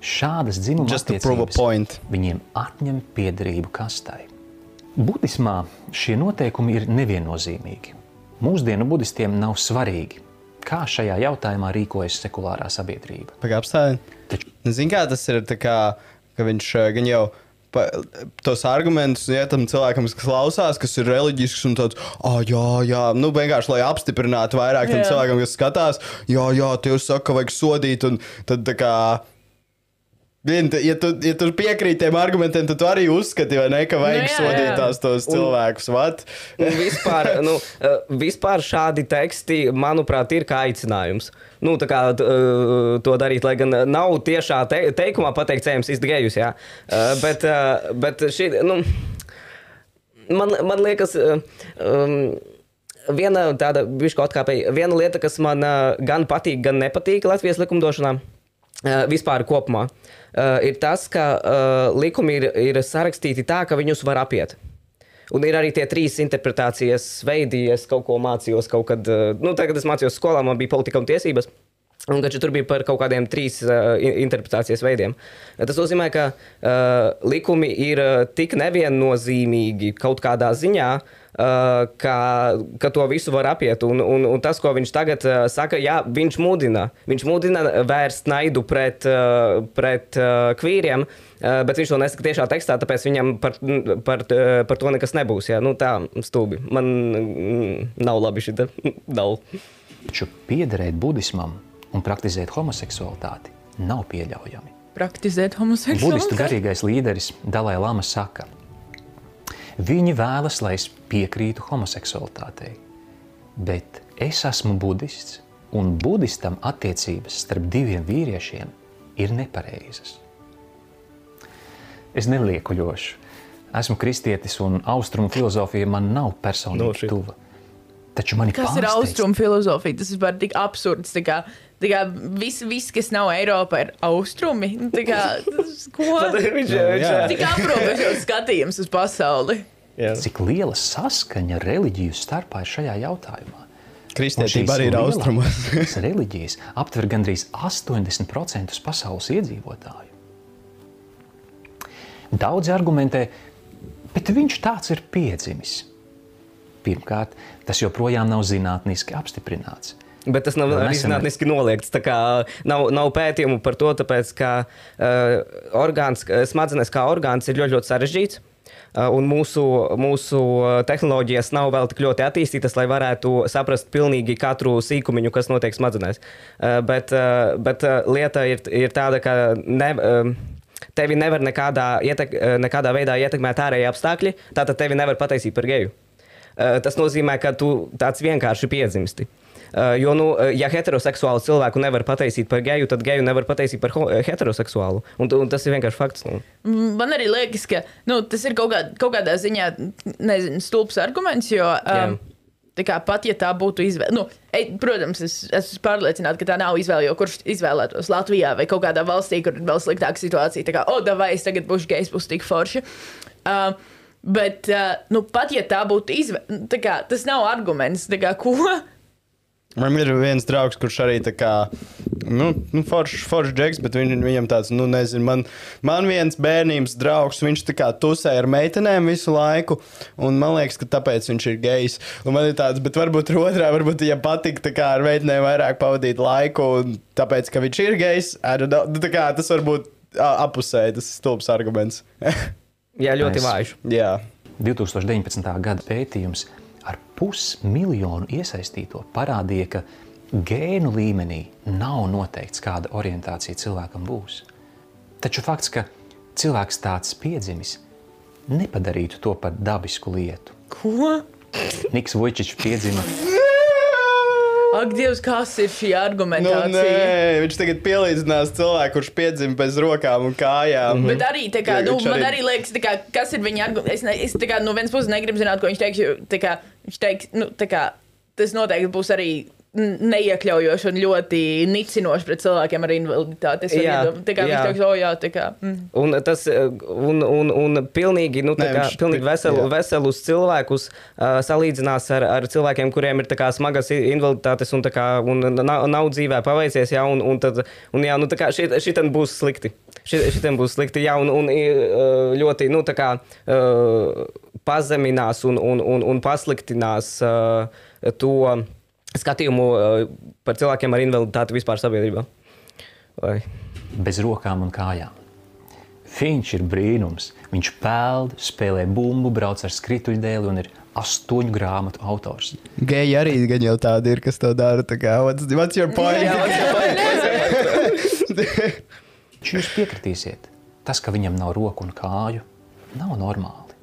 šādas dzimuma attiecības viņiem atņem piederību kastai. Budismā šie noteikumi ir neviennozīmīgi. Mūsdienu budistiem nav svarīgi, kā šajā jautājumā rīkojas sekulārā sabiedrība. Pagaidām, Taču Zini, kā tas ir? tā Kā, ka viņš eh, gan jau pa, tos argumentus ja, tam cilvēkam, kas klausās, kas ir reliģisks un tāds, ah, jā, jā, nu vienkārši lai apstiprinātu vairāk tam Jā. cilvēkam, kas skatās, jā, jā, tie saka, ka vajag sodīt. Un tad tā kā. Vien, ja, tu, ja tu piekrīti tiem argumentiem, tad tu arī uzskati, vai ne, ka vajag Nu, jā, sodīt tās tos Un- cilvēkus. Vat? Un vispār, nu, eh, vispār šādi teksti, manuprāt, ir kā aicinājums. Nu, kā eh, to darīt, lai gan nav tiešā te teikumā pateikts, ejams, izdegējus, jā. Eh, Bet, bet šī, nu, man, man liekas, um, viena tāda bišķi atkāpēja, viena lieta, kas man gan patīk, gan nepatīk Latvijas likumdošanā. Uh, vispār kopumā uh, ir tas, ka uh, likumi ir, ir sarakstīti tā, ka viņus var apiet. Un ir arī tie trīs interpretācijas veidi, ja es kaut ko mācījos kaut kad, nu, tagad es mācījos skolā, man bija politika un tiesības. Un taču tur bija par kaut kādiem trīs uh, in- interpretācijas veidiem. Tas nozīmē, ka uh, likumi ir tik neviennozīmīgi kaut kādā ziņā, uh, ka, ka to visu var apiet. Un, un, un tas, ko viņš tagad uh, saka, jā, viņš mudina. Viņš mudina vērst naidu pret, uh, pret uh, kvīriem. Uh, bet viņš to nesaka tiešā tekstā, tāpēc viņam par, par, uh, par to nekas nebūs. Jā. Nu, tā stūbi. Man mm, nav labi šī nav. Taču piederēt budismam un praktizēt homoseksualitāti nav pieļaujami. Praktizēt Budistu homoseksualitāti. garīgais līderis Dalai Lama saka, viņi vēlas, lai es piekrītu homoseksualitātei, bet es esmu budists, un budistam attiecības starp diviem vīriešiem ir nepareizas. Es neliekuļošu. Esmu kristietis, un austrumu filozofija man nav No personīgi shit. tuva. Taču man Kas ir austrumu filozofija? Tas ir tik absurds. Tā kā, kā viss, vis, kas nav Eiropa, ir austrumi. Nu, tā Kā, tas, ko? viņš, viņš, jā. Tik aprobežots skatījums uz pasauli. jā. Cik liela saskaņa reliģiju starpā ir šajā jautājumā? Kristietība arī ir austrumos. šīs reliģijas aptver gandrīz 80% pasaules iedzīvotāju. Daudzi argumentē, bet viņš tāds ir piedzimis. Pirmkārt, tas joprojām nav zinātniski apstiprināts. Bet tas nav Vēl arī nesen- zinātniski noliegts. Kā Nav, nav pētījumu par to, tāpēc, ka uh, orgāns, uh, smadzenes kā orgāns ir ļoti, ļoti sarežģīts. Uh, un mūsu, mūsu tehnoloģijas nav vēl tik ļoti attīstītas, lai varētu saprast pilnīgi katru sīkumiņu, kas notiek smadzenēs. Bet bet lieta ir, ir tāda, ka ne, tevi nevar nekādā, ietek, nekādā veidā ietekmēt ārēji apstākļi, tātad tevi nevar pataisīt par geju. Tas nozīmē, ka tu tāds vienkārši piedzimsti. Jo, nu, ja heteroseksuālu cilvēku nevar pataisīt par geju, tad geju nevar pataisīt par heteroseksuālu. Un, un tas ir vienkārši fakts. Nu. Man arī liekas, ka nu, tas ir kaut, kā, kaut kādā ziņā nezinu, stulbs arguments. Jo, um, tā kā pat ja tā būtu izvēle, nu, ej, protams, es es esmu pārliecināta, ka tā nav izvēle. Jo kurš izvēlētos Latvijā vai kaut kādā valstī, kur ir vēl sliktāka situācija, tā kā, oh, vai es tagad būšu gejs, būs tik forši. Uh, bet uh, nu, pat ja tā būtu izvēle, tas nav arguments. Kā, ko? Man ir viens draugs, kurš arī tā kā. Nu, nu foršs, foršs džeks, bet viņ, viņam tāds, nu, nezinu, man, man viens bērnības draugs, viņš tā kā tusē ar meitenēm visu laiku, un man liekas, ka tāpēc viņš ir gejs. Un man ir tāds, bet varbūt otrā, varbūt viņam patīk tā kā ar meitenēm vairāk pavadīt laiku, un tāpēc, ka viņš ir gejs, know. Nu, tā kā tas varbūt ā, apusēji, tas ir stulbs arguments. Jā, ļoti Es- vājš. Jā. 2019. gada pētījums ar pusmiljonu iesaistīto parādīja, ka gēnu līmenī nav noteikts, kāda orientācija cilvēkam būs. Taču fakts, ka cilvēks tāds piedzimis, nepadarītu to par dabisku lietu. ko? Niks Vojčičs piedzima Ak, Dievs, kas ir šī Nu, argumentācija? nē, viņš tagad pielīdzinās cilvēku, kurš piedzima bez rokām un kājām. Bet arī, kā, nu, Viņš man arī- arī liekas, kā, kas ir viņa arguments. Es, ne, es kā, no vienas puses negribu zināt, ko viņš teiks. jo, Kā, viņš teiks, nu, tā kā, tas noteikti būs arī neiekļaujoši un ļoti nicinoši pret cilvēkiem ar invaliditāti. Es Jā, tā kā jā. viņš teiks, o, jā, tā kā. Mm. Un tas uh, un, un, un pilnīgi, nu, tā Nē, kā, viņš- pilnīgi veselu, jā. veselus cilvēkus uh, salīdzinās ar, ar cilvēkiem, kuriem ir tā kā, smagas invaliditātes un, tā kā, un nav, nav dzīvē paveicies. Jā, un, un, tad, un, jā, nu, tā kā šit, šitam būs slikti. Šit, šitam būs slikti. Jā, un, un uh, ļoti nu, tā kā, uh, pazeminās un, un, un, un pasliktinās uh, to skatījumu uh, par cilvēkiem ar invaliditāti vispār sabiedrībā. Vai? bez rokām un kājām. Viņš ir brīnums. Viņš peld, spēlē bumbu, brauc ar skrituļdēli un ir astoņu grāmatu autors. Geji arī gan jau tādi ir, kas to dara. tā Kā, what's, what's your point? Jā, what's your point? Jūs piekritīsiet, tas, ka viņam nav roku un kāju, nav normāli.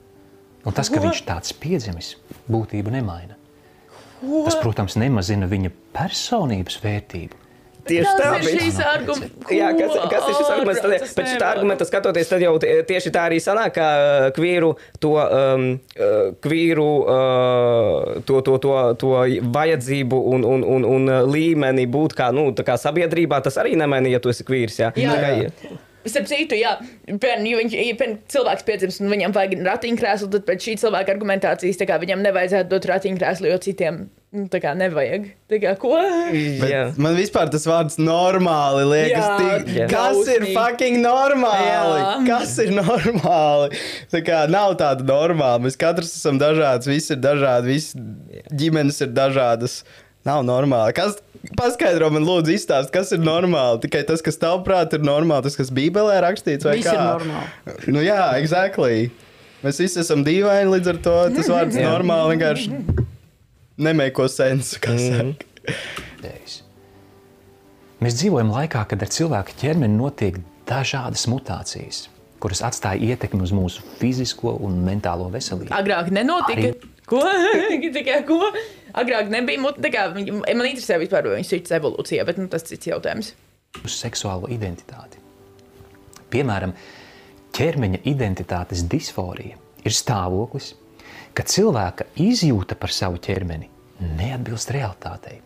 Un tas, ka viņš tāds piedzimis, būtību nemaina. Tas, protams, nemazina viņa personības vērtību. Tieši tā, ir bet- šīs arguments. Jā, kas, kas ir šis arguments? Tad, pēc šī argumenta skatoties, tad jau tie- tieši tā arī sanāk, ka uh, kvīru to, um, uh, kvīru, uh, to, to, to, to vajadzību un, un, un, un uh, līmeni būt kā, nu, tā kā sabiedrībā, tas arī nemaina, ja tu esi kvīrs. Jā, Jā. Tā kā, starp citu, jā, piemēram, ja viņš, ja piemēram, cilvēks piedzimst un viņam vajag ratiņkrēslu, tad pēc šī cilvēka argumentācijas tā kā, viņam nevajadzētu dot ratiņkrēslu, jo citiem nu, tā kā nevajag. Tā kā, ko? Man vispār tas vārds normāli liekas, Jā, tik, jā. kas ir drausmīgi. fucking normāli? Jā. Kas ir normāli? Tā kā nav tāda normāla. Mēs katrs esam dažāds, viss ir dažādi, viss ģimenes ir dažādas. Nav normāli. Kas, paskaidro man, lūdzu, izstāst, kas ir normāli. Tikai tas, kas tavuprāt ir normāli, tas, kas Bībelē rakstīts, vai Viss kā? ir normāli. Nu jā, exactly. Mēs visi esam dīvaini, līdz ar to tas vārds normāli vienkārši nemēko sensu. saka. Dēļ. Mēs dzīvojam laikā, kad ar cilvēka ķermeni notiek dažādas mutācijas, kuras atstāja ietekmi uz mūsu fizisko un mentālo veselību. Agrāk nenotika. Arī- Ko? Tikai ko? Agrāk nebija. Kā, man interesē vispār, vai viņš ir evolūcijā, bet nu, tas ir cits jautājums. uz seksuālo identitāti. Piemēram, ķermeņa identitātes disforija ir stāvoklis, kad cilvēka izjūta par savu ķermeni neatbilst realitātei.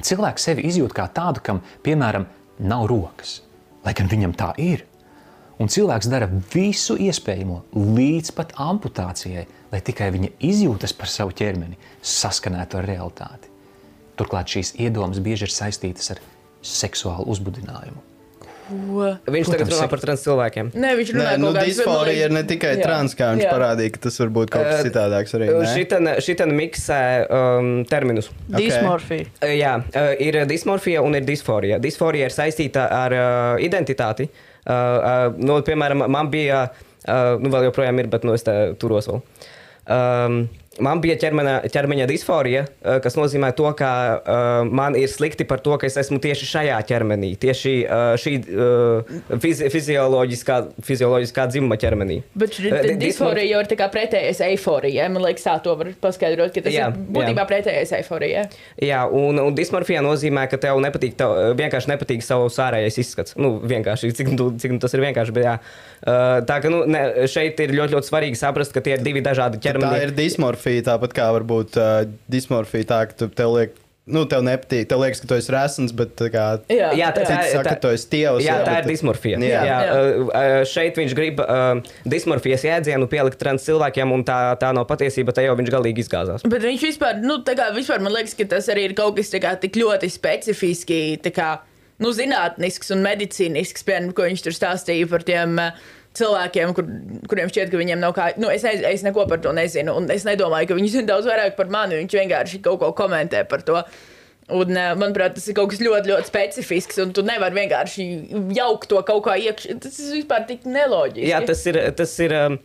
Cilvēks sevi izjūt kā tādu, kam, piemēram, nav rokas, lai gan viņam tā ir. Un cilvēks dara visu iespējamo līdz pat amputācijai, lai tikai viņa izjūtas par savu ķermeni saskanētu ar realitāti. Turklāt šīs iedomas bieži ir saistītas ar seksuālu uzbudinājumu. Ko? Viņš tagad Protams, runā sek- par trans cilvēkiem. Nē, viņš runā nu, kaut kādas- disforija ir ne tikai Jā. trans, kā viņš Jā. parādīja, ka tas var būt kaut kas Eh, citādāks šitan miksē um, terminus. Ok. Dismorfija. Uh, Jā, uh, ir dismorfija un ir disforija. Disforija ir saistīta ar uh, identitāti. Uh, uh, nu, piemēram, man bija, nu, vēl joprojām ir, bet nu, es turos vēl. Um, man bija ķermeņa, ķermeņa disforija, uh, kas nozīmē to, ka uh, man ir slikti par to, ka es esmu tieši šajā ķermenī, tieši uh, šī uh, fizi fizioloģiskā, fizioloģiskā dzimuma ķermenī. Bet šī Eh, di- disforija jau ir tā kā pretējais eiforijai. Man liekas, tā to var paskaidrot, ka tas Jā, ir būtībā jā. pretējais eiforijai. Jā, un, un dismorfija nozīmē, ka tev nepatīk, tev vienkārši nepatīk savs ārējais izskats. Nu, vienkārši, cik, cik tas ir vienkārši. Bet, jā. Uh, tā ka nu, ne, šeit ir ļoti, ļoti svarīgi saprast, ka tie ir divi dažādi Tā ķermeņi. ir dismorfija, tāpat kā var būt uh, dismorfija, tā ka tu, tev liek, nu, tev nepatīk, tev liekas, ka tu esi resns, bet tā kā Jā, Jā, tā- tā- saka, ka tu esi tievs. Jā, tā bet- ir dismorfija. Jā. Jā. Jā, Jā. uh, šeit viņš grib uh, dismorfijas jēdzienu pielikt trans cilvēkiem, un tā, tā nav patiesība. Te jau viņš galīgi izgāzās. Bet viņš vispār, nu, tā kā vispār man liekas, ka tas arī ir kaut kas tā kā tik ļoti specifiski, tā kā, nu, zinātnisks un medicīnisks, piemēram, ko viņš tur stāstīja par tiem uh, cilvēkiem, kur, kuriem šķiet, ka viņiem nav kā, nu, es, ne, es neko par to nezinu, un es nedomāju, ka viņi zina daudz vairāk par mani, viņš vienkārši kaut ko komentē par to. Un, uh, manuprāt, tas ir kaut kas ļoti, ļoti specifisks, un tu nevari vienkārši jaukt to kaut kā iekšā. Tas ir vispār tik neloģiski. Jā, tas ir. Tas ir um,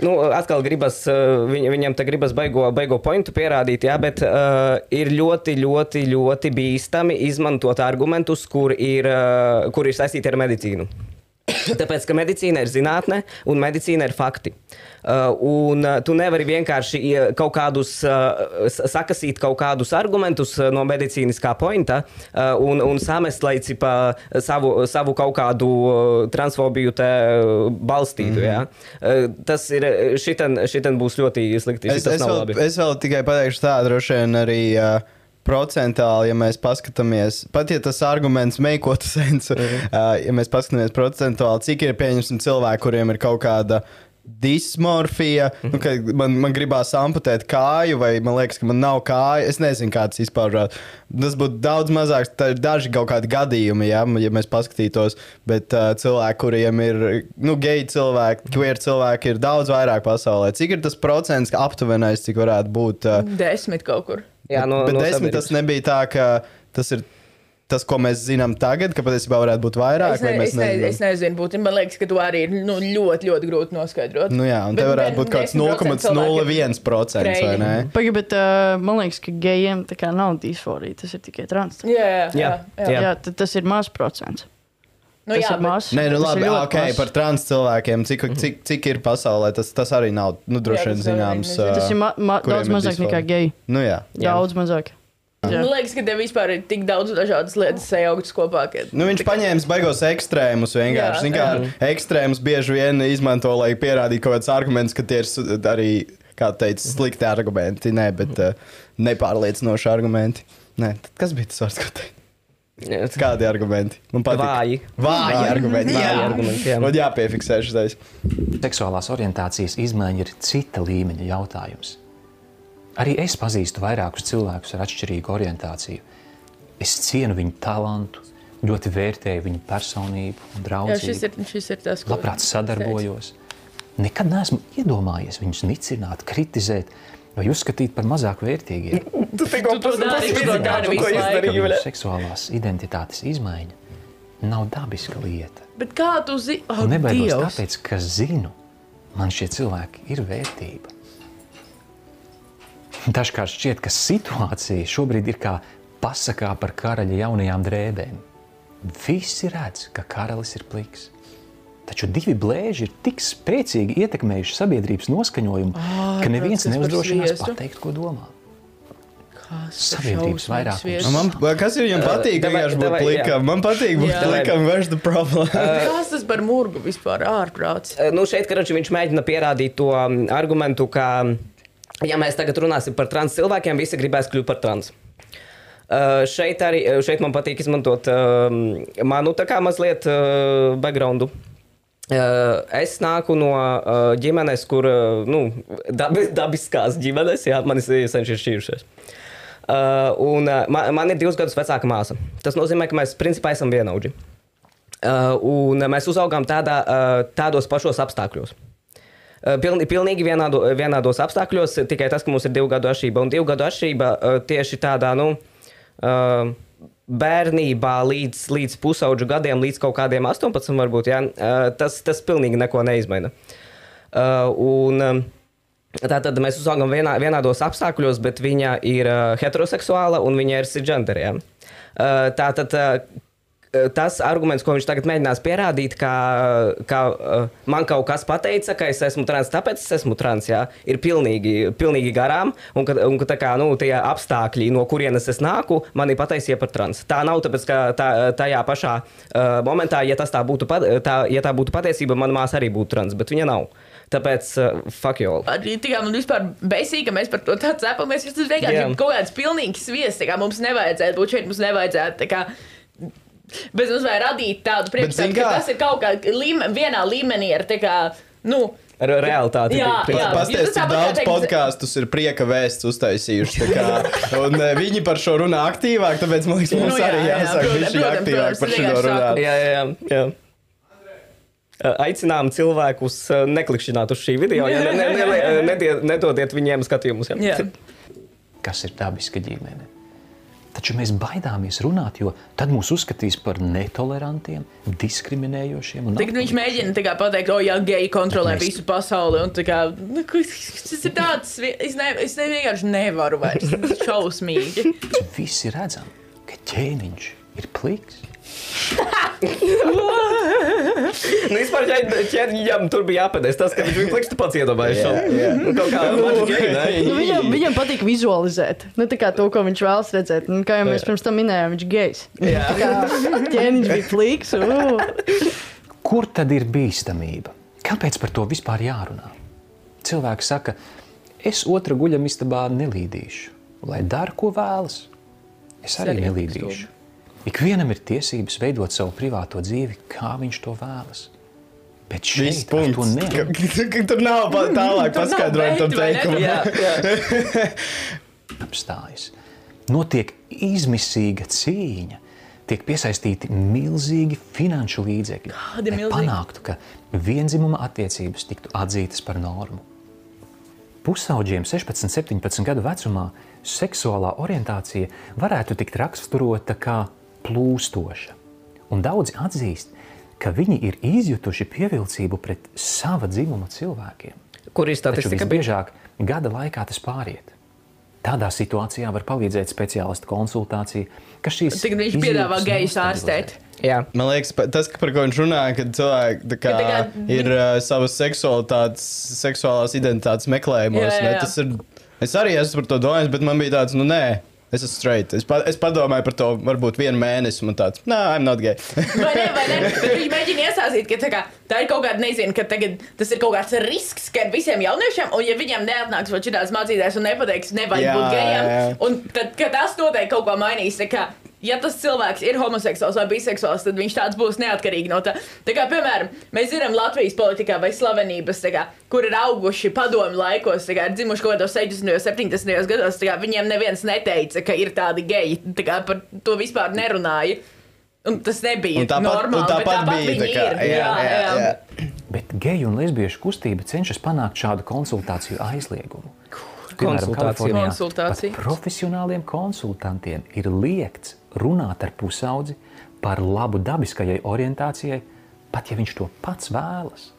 Nu, atkal gribas, uh, viņ, viņam te gribas baigo, baigo pointu pierādīt, jā, bet uh, ir ļoti, ļoti, ļoti bīstami izmantot argumentus, kur ir, uh, kur ir saistīti ar medicīnu. Tāpēc, ka medicīna ir zinātne un medicīna ir fakti. Uh, un uh, tu nevari vienkārši kaut kādus, uh, sakasīt kaut kādus argumentus uh, no medicīniskā pointa uh, un, un samest, lai cipa savu, savu kaut kādu uh, transfobiju te uh, balstītu. Mm -hmm. uh, tas ir, šitan, šitan būs ļoti slikti. Es, es, vēl, es vēl tikai pateikšu tādu, droši vien arī. Uh, Procentāli, ja mēs paskatāmies, pat ja tas arguments meikot sensu, mm -hmm. uh, ja mēs paskatāmies procentuāli, cik ir pieņemsim cilvēki, kuriem ir kaut kāda dismorfija, mm -hmm. nu, ka man, man gribās amputēt kāju, vai man liekas, ka man nav kāja. Es nezinu, kā tas izpaužās. Tas būtu daudz mazāks, tā ir daži kaut kādi gadījumi, ja, ja mēs paskatītos. Bet uh, cilvēki, kuriem ir nu, geji cilvēki, queer cilvēki, ir daudz vairāk pasaulē. Cik ir tas procents aptuvenais, cik varētu būt? Uh, Desmit kaut kur. Jā, no, bet no desmit tas sabiedrības. nebija tā, ka tas ir tas, ko mēs zinām tagad, ka patiesībā varētu būt vairāk. Es, ne, vai mēs es, ne, nezinām? es nezinu, būtībā man liekas, ka to arī ir nu, ļoti, ļoti grūti noskaidrot. Nu jā, un te Bet varētu vien- būt kaut kāds 10% cilvēkiem 0,01% vai ne? Pagaid, bet uh, man liekas, ka gejiem tā kā nav disforija, tas ir tikai trans. Jā, jā, jā. Jā, jā. jā. Jā, tas ir mazs procents. Nu, tas jā, ir bet- mazs. Nē, nu labi, ok, mazs. par trans cilvēkiem, cik, cik, cik ir pasaulē, tas, tas arī nav, nu, droši Jā, vien zināms. Tas ir ma ma daudz mazāk nekā disforija. geji. Nu jā. Jā. Daudz mazāk. Jā. Man liekas, ka tev vispār ir tik daudz dažādas lietas sajauktas kopā. Ka... Nu, viņš paņēma baigos ekstrēmus vienkārši. Jā, Kā, ekstrēmus bieži vien izmanto, lai pierādītu kaut kādus argumentus, ka tie ir arī, kā teica, slikti argumenti. Nē, bet uh, nepārliecinoši argumenti. Nē, tad kas bija tas vārds, ko teikt? Kādi argumenti? Man patīk. Vāji. Vāji argumenti. Vāji Jā. argumenti, jā. Man jāpiefiksē šis. Seksuālās orientācijas izmaiņa ir cita līmeņa jautājums. Arī es pazīstu vairākus cilvēkus ar atšķirīgu orientāciju. Es cienu viņu talantu, ļoti vērtēju viņu personību, un Jā, draudzību. šis ir, šis ir tas, ko labprāt sadarbojos. Nekad neesmu iedomājies viņus nicināt, kritizēt vai uzskatīt par mazāk vērtīgiem. Tu tikko visu laiku. Viņu seksuālās identitātes izmaiņa nav dabiska lieta. Bet kā tu zini? Oh, nebaidos Dievs. tāpēc, ka zinu, man šie cilvēki ir vērtība. Dažkārt šķiet, ka situācija šobrīd ir kā pasakā par karaļa jaunajām drēbēm. Visi redz, ka karalis ir pliks. Taču divi blēži ir tik spēcīgi ietekmējuši sabiedrības noskaņojumu, ka neviens neuzdrošinās pateikt, ko domā. Kas Sabiedrības vairākums. viesis. Man, kas ir viņam patīk, davai- vienkārši būt plikam? Man patīk būt Jā. plikam, where's the problem? Kas tas par murgu vispār ārprāts? Eh, Nu, šeit, karoči, viņš mēģina pierādīt to um, argumentu, ka, ja mēs tagad runāsim par trans cilvēkiem, visi gribēs kļūt par trans. Uh, šeit arī eh, šeit man patīk izmantot uh, manu tā kā mazliet uh, backgroundu. Uh, es nāku no uh, ģimenes, kur uh, nu, dabi, dabiskās ģimenes, jā, manis senči ir šķīrušies. Uh, un, uh, man, man ir divus gadus vecāka māsa. Tas nozīmē, ka mēs principā esam vienaudži. Uh, un mēs uzaugām tādā, uh, tādos pašos apstākļos. Uh, Pilni, pilnīgi vienādo, vienādos apstākļos, tikai tas, ka mums ir divu gadu atšķirība. Un divu gadu atšķirība tieši tādā, nu, bērnībā līdz, līdz pusauģu gadiem, līdz kaut kādiem 18, varbūt, jā, tas, tas pilnīgi neko neizmaina. Un, Tātad mēs uzaugām vienā, vienādos apstākļos, bet viņa ir uh, heteroseksuāla un viņa ir cisgenderē. Uh, tātad uh, tas arguments, ko viņš tagad mēģinās pierādīt, ka, ka uh, man kaut kas pateica, ka es esmu trans, tāpēc es esmu trans, jā, ir pilnīgi, pilnīgi garām. Un ka, un ka tā kā, nu, tie apstākļi, no kurienes es nāku, mani pataisīja par trans. Tā nav tāpēc, ka tā, tajā pašā uh, momentā, ja, tas tā būtu, pat- tā, ja tā būtu patiesība, mana māsa arī būtu trans, bet viņa nav. Tāpēc, uh, fuck you. Arī tā man vispār besīk, ka mēs par to tā cepamies, tas vienkārši Jā. ir kaut kāds pilnīgs sviests. tā kā Mums nevajadzētu būt šeit, mums nevajadzētu. Bet mums vajag radīt tādu priekšstatu, ka tas ir kaut kā līme, vienā līmenī ar tā kā, nu, Ar realitāti. Jā, jā. Tas cik daudz teikt- podkāstus ir prieka vēsts uztaisījuši. un eh, viņi par šo runā aktīvāk, tāpēc man liekas, mums Nu jā, arī jā, jāsāk protams, viņš protams, aktīvāk protams, par es šo runāt. Jā, jā, jā. jā. Aicinām cilvēkus uh, neklikšķināt uz šī video. Ja ne, ne, ne, nedodiet viņiem skatījumus. jā. kas ir dabiska ģimene. Taču mēs baidāmies runāt, jo tad mūs uzskatīs par netolerantiem, diskriminējošiem. Tagad viņš atpaliešiem. mēģina pateikt, o, jā, geji kontrolē mēs- visu pasauli. un Kā, nu, tas ir tāds, es, ne, es ne, vienkārši nevaru vairs. Tas ir šausmīgi. Visi redzam, ka ķēniņš ir pliks. Nu, vispār ķēniņam tur bija jāpēdēs tas, ka viņš bija plikšķi pats iedomājies. Nu, kaut kā maģiski, ne? Nu, viņam, viņam patīk vizualizēt. Nu, tā kā to, ko viņš vēlas redzēt. Nu, kā jau mēs pirms tam minējām, viņš gejs. Kā ķēniņš bija. Uh. Kur tad ir bīstamība? Kāpēc par to vispār jārunā? Cilvēki saka, es otra guļamistabā nelīdīšu, lai dara, ko vēlas. Es arī Arī nelīdīšu. Ikvienam ir tiesības veidot savu privāto dzīvi, kā viņš to vēlas. Bet to punkts. Ka- ka Tur nav pa- tālāk paskaidrojumu tam ne? teikumam. Apstājas. Notiek izmisīga cīņa, tiek piesaistīti milzīgi finanšu līdzekļi, Kādi lai milzīgi? panāktu, ka vienzimuma attiecības tiktu atzītas par normu. Pusauģiem 16, 17 gadu vecumā seksuālā orientācija varētu tikt raksturota kā plūstoša. Un daudzi atzīst, ka viņi ir izjutuši pievilcību pret sava dzimuma cilvēkiem. Kur ir Taču statistika? bija? visbiežāk gada laikā tas pāriet. Tādā situācijā var palīdzēt speciālistu konsultācija, kas šīs Tagad viņš piedāvā gejus ārstēt. Jā. Man liekas, tas, par ko viņš runā, kad cilvēki kā, Ka kā- ir uh, savas seksualitātes, seksuālās identitātes meklējumos. Jā, jā, ne, jā. tas Ir, es arī esmu par to domājis, bet man bija tāds, nu nē. Es esmu straight. Es, pa, es padomāju par to, varbūt vienu mēnesi, un tāds, nē, I'm not gay. Vai ne, vai ne? Bet viņš mēģina iesāstīt, ka tā, kā, tā ir kaut kāda, nezinu, ka tagad tas ir kaut kāds risks, ka visiem jauniešiem, un ja viņiem neatnāks šāds mācītājs un nepateiks, nevajag Jā, būt gejam, un tad, tas noteikti kaut ko mainīs, kā ja tas cilvēks ir homoseksuāls vai biseksuāls, tad viņš tāds būs neatkarīgi no tā. Tā kā, piemēram, mēs zinām Latvijas politikā vai slavenības, kā, kur ir auguši padomu laikos, kā, ir dzimuši kaut kādos 60. un 70. gados, kā, viņiem neviens neteica, ka ir tādi geji, tā kā par to vispār nerunāja. Un tas nebija Un tāpat- normāli, un tāpat tāpat bija, tā kā, ir. jā, jā, jā. Bet geju un lesbiešu kustība cenšas panākt šādu konsultāciju aizliegumu. Konsultāciju. Kalifornijā Konsultāciju. pat profesionāliem konsultantiem ir liekts runāt ar pusaudzi par labu dabiskajai orientācijai, pat ja viņš to pats vēlas.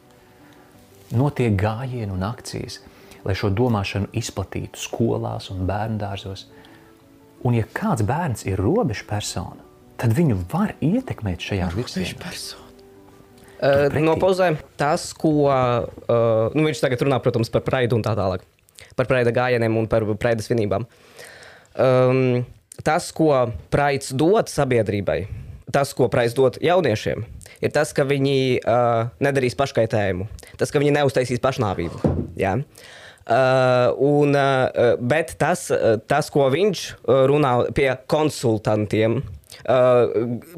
Notiek gājieni un akcijas, lai šo domāšanu izplatītu skolās un bērngārzos. Un, ja kāds bērns ir robežu persona, tad viņu var ietekmēt šajā virzienā. Uh, pretī. no pauzēm tas, ko uh, nu, viņš tagad runā, protams, par praidu un tā tālāk. Par praida gājieniem un par praida svinībām. Um, tas, ko praids dod sabiedrībai, tas, ko praids dod jauniešiem, ir tas, ka viņi uh, nedarīs paškaitējumu, tas, ka viņi neuztaisīs pašnāvību. Jā. Uh, un, uh, bet tas, uh, tas, ko viņš uh, runā pie konsultantiem, uh,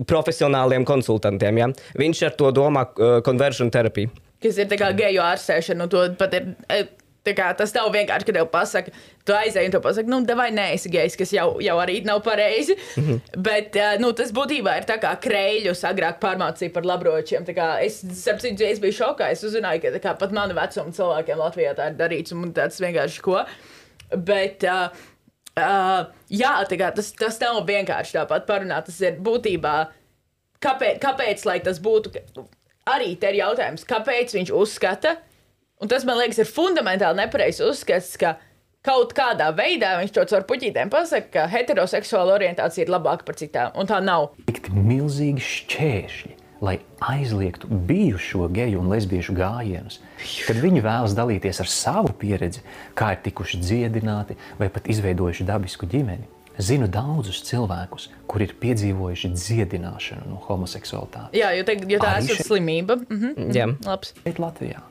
profesionāliem konsultantiem, ja? viņš ar to domā uh, conversion terapiju. kas ir tā kā geju ārstēšana. un to pat ir, e, tā kā, tas nav vienkārši, ka tev pasaka, tu aizēji un tu pasaki, nu, vai nē, esi gejs, kas jau, jau arī nav pareizi. Mm -hmm. Bet e, nu, tas būtībā ir tā kā krēļus agrāk pārmācīja par labročiem. Kā Es, starp citu, es biju šokā. Es uzzināju, ka kā, pat manu vecumu cilvēkiem Latvijā tā ir darīts un tāds vienkārši ko. Bet, uh, uh, jā, kā, tas, tas nav vienkārši tāpat parunāt. Tas ir būtībā kāpēc, kāpēc lai tas būtu? Arī te ir jautājums, kāpēc viņš uzskata, un tas man liekas, ir fundamentāli nepareizs uzskats, ka kaut kādā veidā viņš to caur puķītēm pasaka, ka heteroseksuāla orientācija ir labāka par citām, un tā nav. Likt milzīgi šķēršļi, lai aizliegtu bijušo geju un lesbiešu gājienus, kad viņi vēlas dalīties ar savu pieredzi, kā ir tikuši dziedināti vai pat izveidojuši dabisku ģimeni. Zinu daudzus cilvēkus, kuri ir piedzīvojuši dziedināšanu no homoseksualitātes. Jā, jo, te, jo tā ir slimība. Mhm, mhm, Jā. labs. šeit, Latvijā.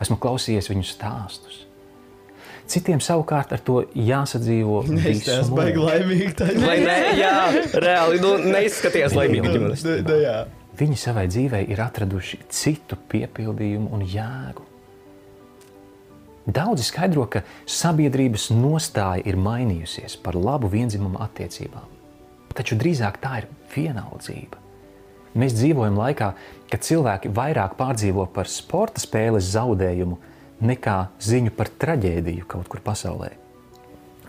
Esmu klausījies viņu stāstus. Citiem savukārt ar to jāsadzīvo. Esmu baigi laimīgi. tā ir. Ne? Jā, reāli nu, neizskaties laimīgi ģimenes. Da- da- jā. Viņi savai dzīvei ir atraduši citu piepildījumu un jēgu. Daudzi skaidro, ka sabiedrības nostāja ir mainījusies par labu vienzimumu attiecībām. Taču drīzāk tā ir vienaldzība. Mēs dzīvojam laikā, kad cilvēki vairāk pārdzīvo par sporta spēles zaudējumu nekā ziņu par traģēdiju kaut kur pasaulē.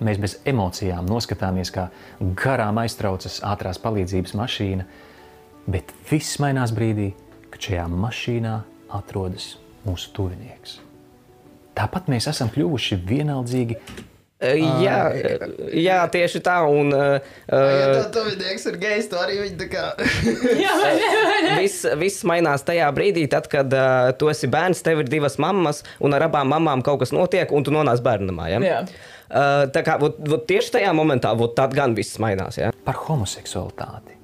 Mēs bez emocijām noskatāmies, kā garām aiztraucas ātrās palīdzības mašīna, bet viss mainās brīdī, kad šajā mašīnā atrodas mūsu tuvinieks. Tāpat mēs esam kļuvuši vienaldzīgi. Jā, jā, tieši tā. Un, uh, Ja tā tuvinieks ir gejs, to arī viņi tā kā. Jā? Viss, viss mainās tajā brīdī, tad, kad uh, tu esi bērns, tev ir divas mammas, un ar abām mamām kaut kas notiek, un tu nonāc bērnamā. Ja? Jā. Uh, tā kā vot, vot tieši tajā momentā, vot tad gan viss mainās. Ja? par homoseksualitāti,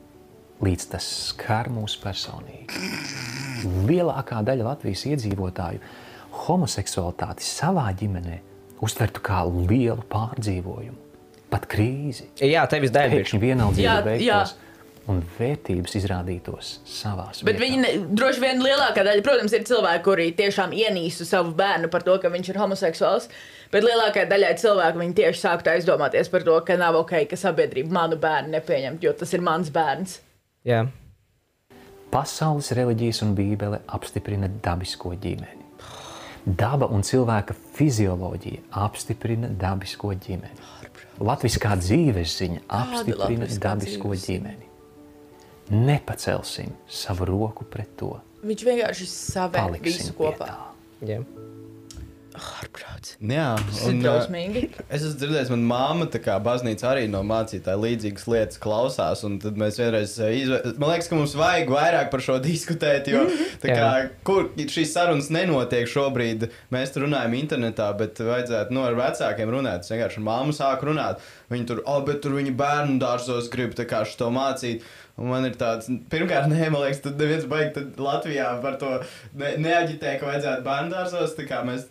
līdz tas skar mūs personīgi. Lielākā daļa Latvijas iedzīvotāju homoseksualitāti savā ģimenē uztvertu kā lielu pārdzīvojumu, pat krīzi. Jā, tevis dēļ. Pēkšņi vienaldzība veiktos un vērtības izrādītos savās Bet viņi ne, droši vien lielākā daļa, protams, ir cilvēki, kuri tiešām ienīstu savu bērnu par to, ka viņš ir homoseksuāls. Bet lielākajai daļai cilvēku viņi tieši sāktu aizdomāties par to, ka nav ok, ka sabiedrība manu bērnu nepieņem, jo tas ir mans bērns. Jā. Pasaules reliģijas un bībele apstiprina dabisko ģimeni. Daba un cilvēka fizioloģija apstiprina dabisko ģimeni. Latviskā dzīves ziņa apstiprina dabisko dzīves ģimeni. Nepacelsim savu roku pret to. Viņš vienkārši Paliksim visu kopā. tā. Jā. Ārprāts. Jā, Tas ir un, drausmīgi. Es esmu dzirdējis, mana māma, tā kā baznīca arī no mācītāja līdzīgas lietas klausās. un Tad mēs vienreiz uh, izvēlējāmies. Man liekas, ka mums vajag vairāk par šo diskutēt, jo tā kā, Jā. kur šīs sarunas nenotiek šobrīd, mēs tur runājam internetā, bet vajadzētu nu, ar vecākiem runāt. Es vienkārši ar māmu sāku runāt. Viņi tur, oh, bet tur viņi bērnu dārzos grib šo mācīt. Un man ir tāds, pirmkārt, nē, man liekas, tad neviens baigi tad Latvijā par to ne, neaģitē, ka vajadzētu bērnu dārzos. Mēs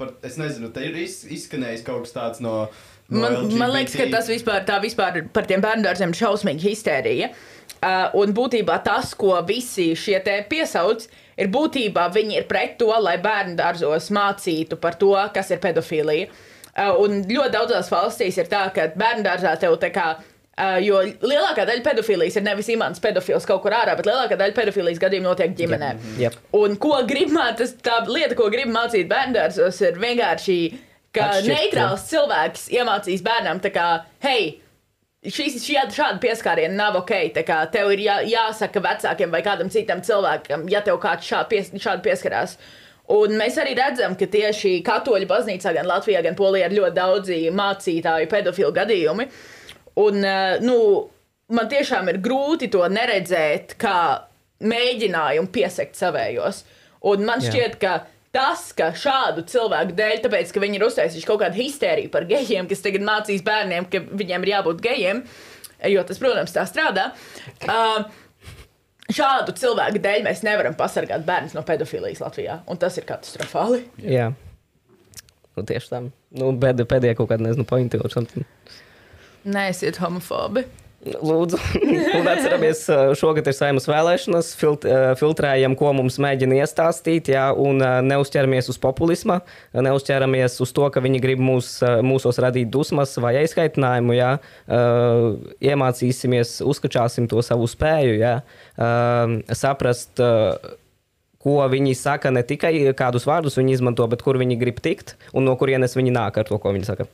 par, es nezinu, te ir iz, izskanējis kaut kas tāds no Man, LGBT. man liekas, ka tas vispār, tā vispār par tiem bērniem ir šausmīga histērija. Uh, un būtībā tas, ko visi šie te piesauc, ir būtībā viņi ir pret to, lai bērnu dārzos mācītu par to, kas ir pedofīlija. Uh, un ļoti daudzās valstīs ir tā, ka bērnu dārzā tev tā kā. Uh, jo lielākā daļa pedofīlijas ir nevis imants pedofils kaut kur ārā, bet lielākā daļa pedofīlijas gadījumu notiek ģimenē. Jep. Un ko grib mācīt, tā lieta, ko grib mācīt bērnās, ir vienkārši, ka Atšķirt, neitrāls cilvēks iemācīs bērnam, tā kā, hei, šīs, šī, šāda pieskāriena nav ok. Tev ir jā, jāsaka vecākiem vai kādam citam cilvēkam, ja tev kāds šādi pies, šādi pieskarās. Un mēs arī redzam, ka tieši katoļu baznīcā, gan Latvijā, gan Polijā ir ļoti daudzi mācītāju pedofilu gadījumi. Un, eh, nu, man tiešām ir grūti to neredzēt, kā mēģinājumu piesakt savējos. Un man Jā. šķiet, ka tas, ka šādu cilvēku dēļ, tāpēc, ka viņi ir uztaisījuši kaut kādu histēriju par gejiem, kas tagad mācīs bērniem, ka viņiem ir jābūt gejiem, jo tas, protams, tā strādā. Uh, Šādu cilvēku dēļ mēs nevaram pasargāt bērnus no pedofilijas Latvijā, un tas ir katastrofāli. Jā. Nu, tieši tā. Nu, pēdējā kaut kāda, nezinu, pointi or something. Neesiet homofobi. Lūdzu, un atceramies, uh, šogad ir saimas vēlēšanas, filt, uh, filtrējam, ko mums mēģina iestāstīt, jā, un uh, neuzķeramies uz populismu, neuzķeramies uz to, ka viņi grib mūs, mūsos radīt dusmas vai aizskaitinājumu, jā, iemācīsimies, uzkačāsim to savu spēju, jā, saprast, ko viņi saka, ne tikai kādus vārdus viņi izmanto, bet kur viņi grib tikt un no kurienes viņi nāk ar to, ko viņi saka.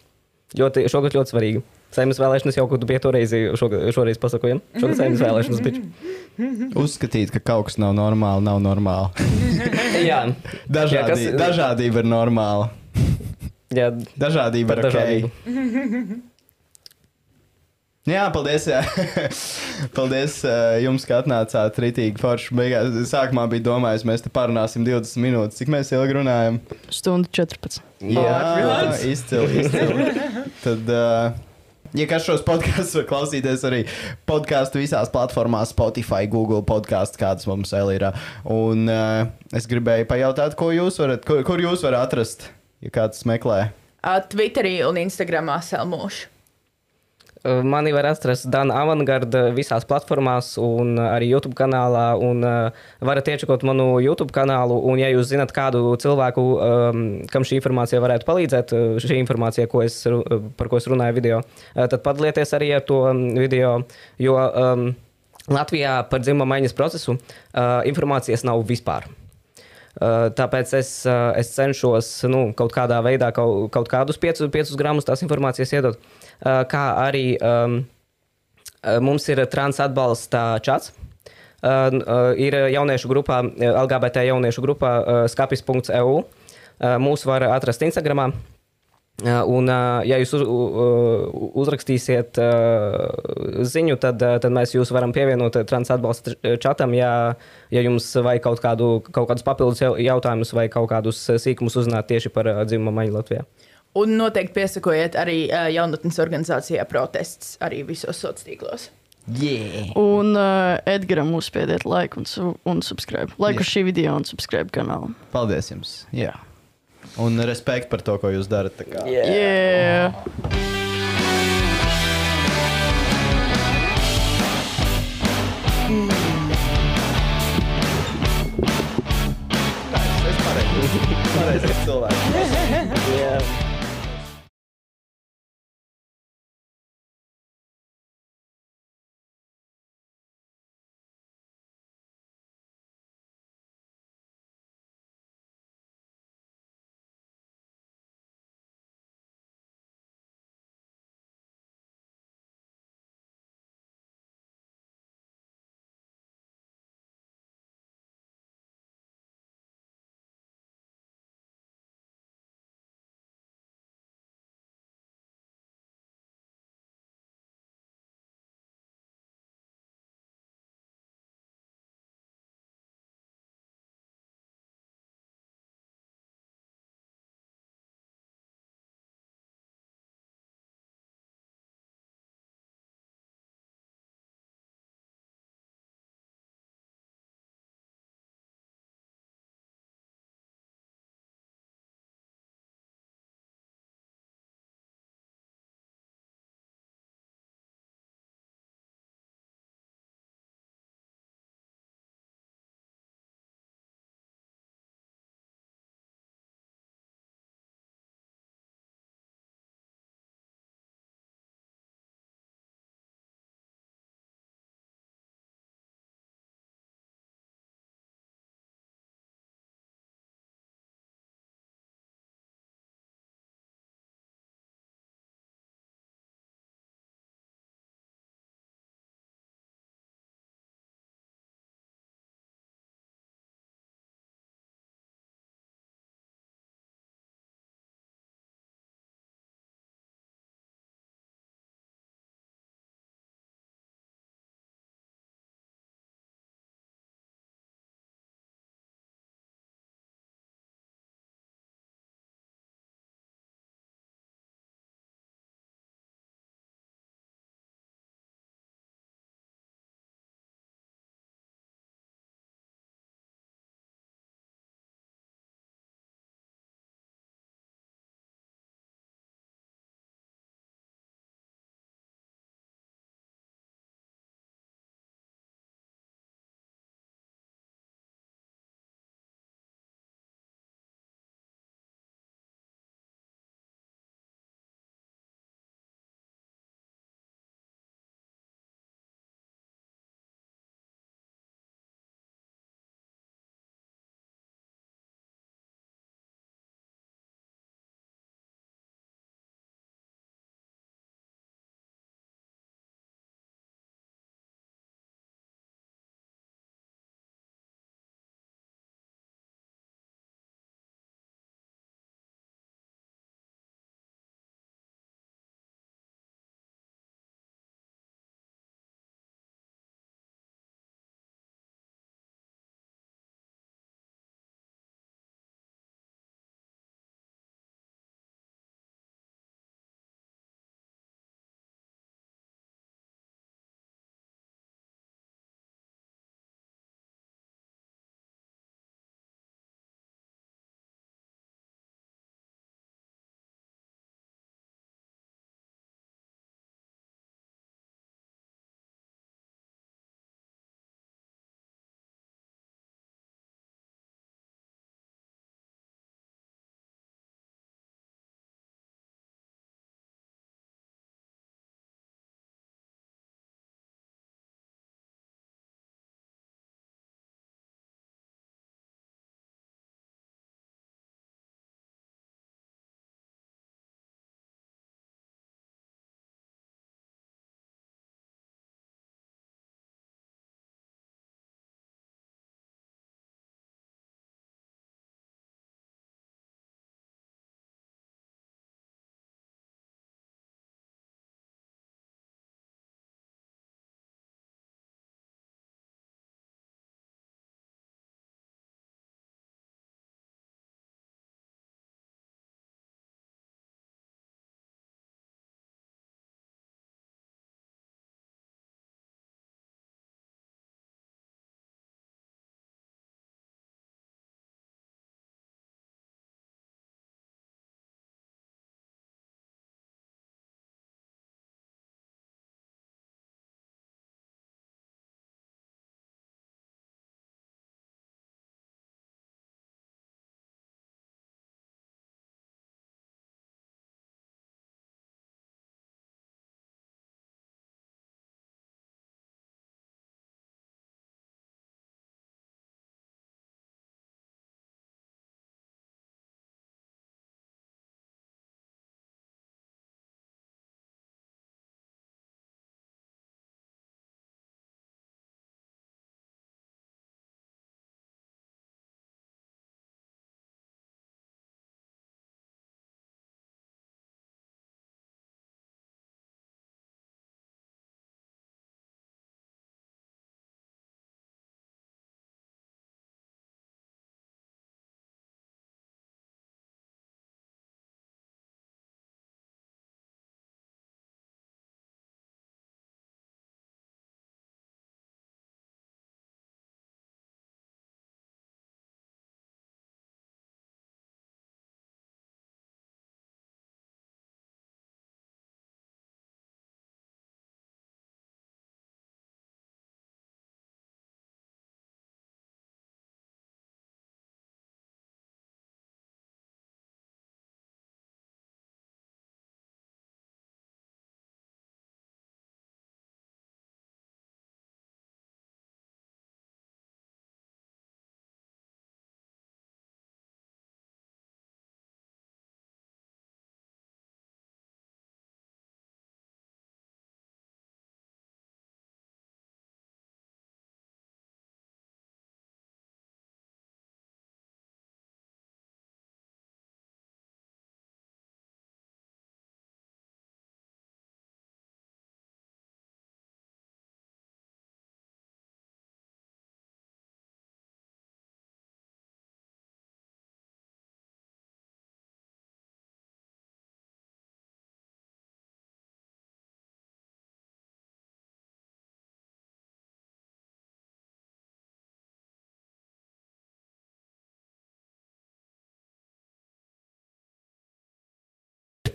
Ļoti, šogad ļoti svarīgi. Saimnes vēlēšanas jau, kad tu biji to reizi, šogad, šoreiz pasakojam. Šogad saimnes vēlēšanas bija. Uzskatīt, ka kaut kas nav normāli, nav normāli. Jā, Dažādi, Jā, kas- dažādība ir normāla. jā, Dažādība ir ok. dažādību. Jā, paldies. Jā. paldies uh, jums, ka atnācāt rītīgi forši. Beigās, sākumā bija domājis, mēs te parunāsim 20 minūtes. Cik mēs ilgi runājam? Stundu 14. Jā, Ārprāts. izcili. izcili. Tad, uh, ja kas šos podkāstus var klausīties, arī podkāstu visās platformās, Spotify, Google podkāsts, kādas mums vēl ir. Un uh, es gribēju pajautāt, ko jūs varat, kur, kur jūs varat atrast, ja kāds meklē. Uh, Twitterī un Instagramā selmošu. Mani var atrast Dana Avangarda visās platformās, un arī YouTube kanālā. Un, uh, varat iečakot manu YouTube kanālu, un, ja jūs zinat kādu cilvēku, um, kam šī informācija varētu palīdzēt, uh, šī informācija, ko es, par ko es runāju video, uh, tad padalieties arī ar to um, video. Jo um, Latvijā par dzimuma maiņas procesu uh, informācijas nav vispār. Uh, Tāpēc es, uh, es cenšos nu, kaut kādā veidā kaut, kaut kādus 5, 5 gramus tās informācijas iedot. Uh, Kā arī um, uh, mums ir trans atbalsta čats. Uh, uh, ir jauniešu grupā, uh, LGBT jauniešu grupā uh, skapis.eu. Uh, mūs var atrast Instagram. Uh, Un, uh, ja jūs uz, uh, uzrakstīsiet uh, ziņu, tad, uh, tad mēs jūs varam pievienot uh, trans atbalsta čatam, ja, ja jums vajag kaut, kādu, kaut kādus papildus jau- jautājumus vai kaut kādus uh, sīkumus uzzināt tieši par uh, dzimumu maiņu Latvijā. Un noteikti piesakojiet arī uh, jaunatnes organizācijā protests arī visos sociālos tīklos. Yeah. Un uh, Edgars uzspiediet laiku un, su un subscribe. Laiku Jā. šī video un subscribe kanālu. Paldies jums! Jā. Un respekt par to, ko jūs darat. kā. Yeah. Es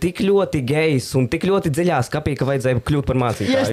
tik ļoti gejs un tik ļoti dziļā skapī, ka vajadzēja kļūt par mācītāju.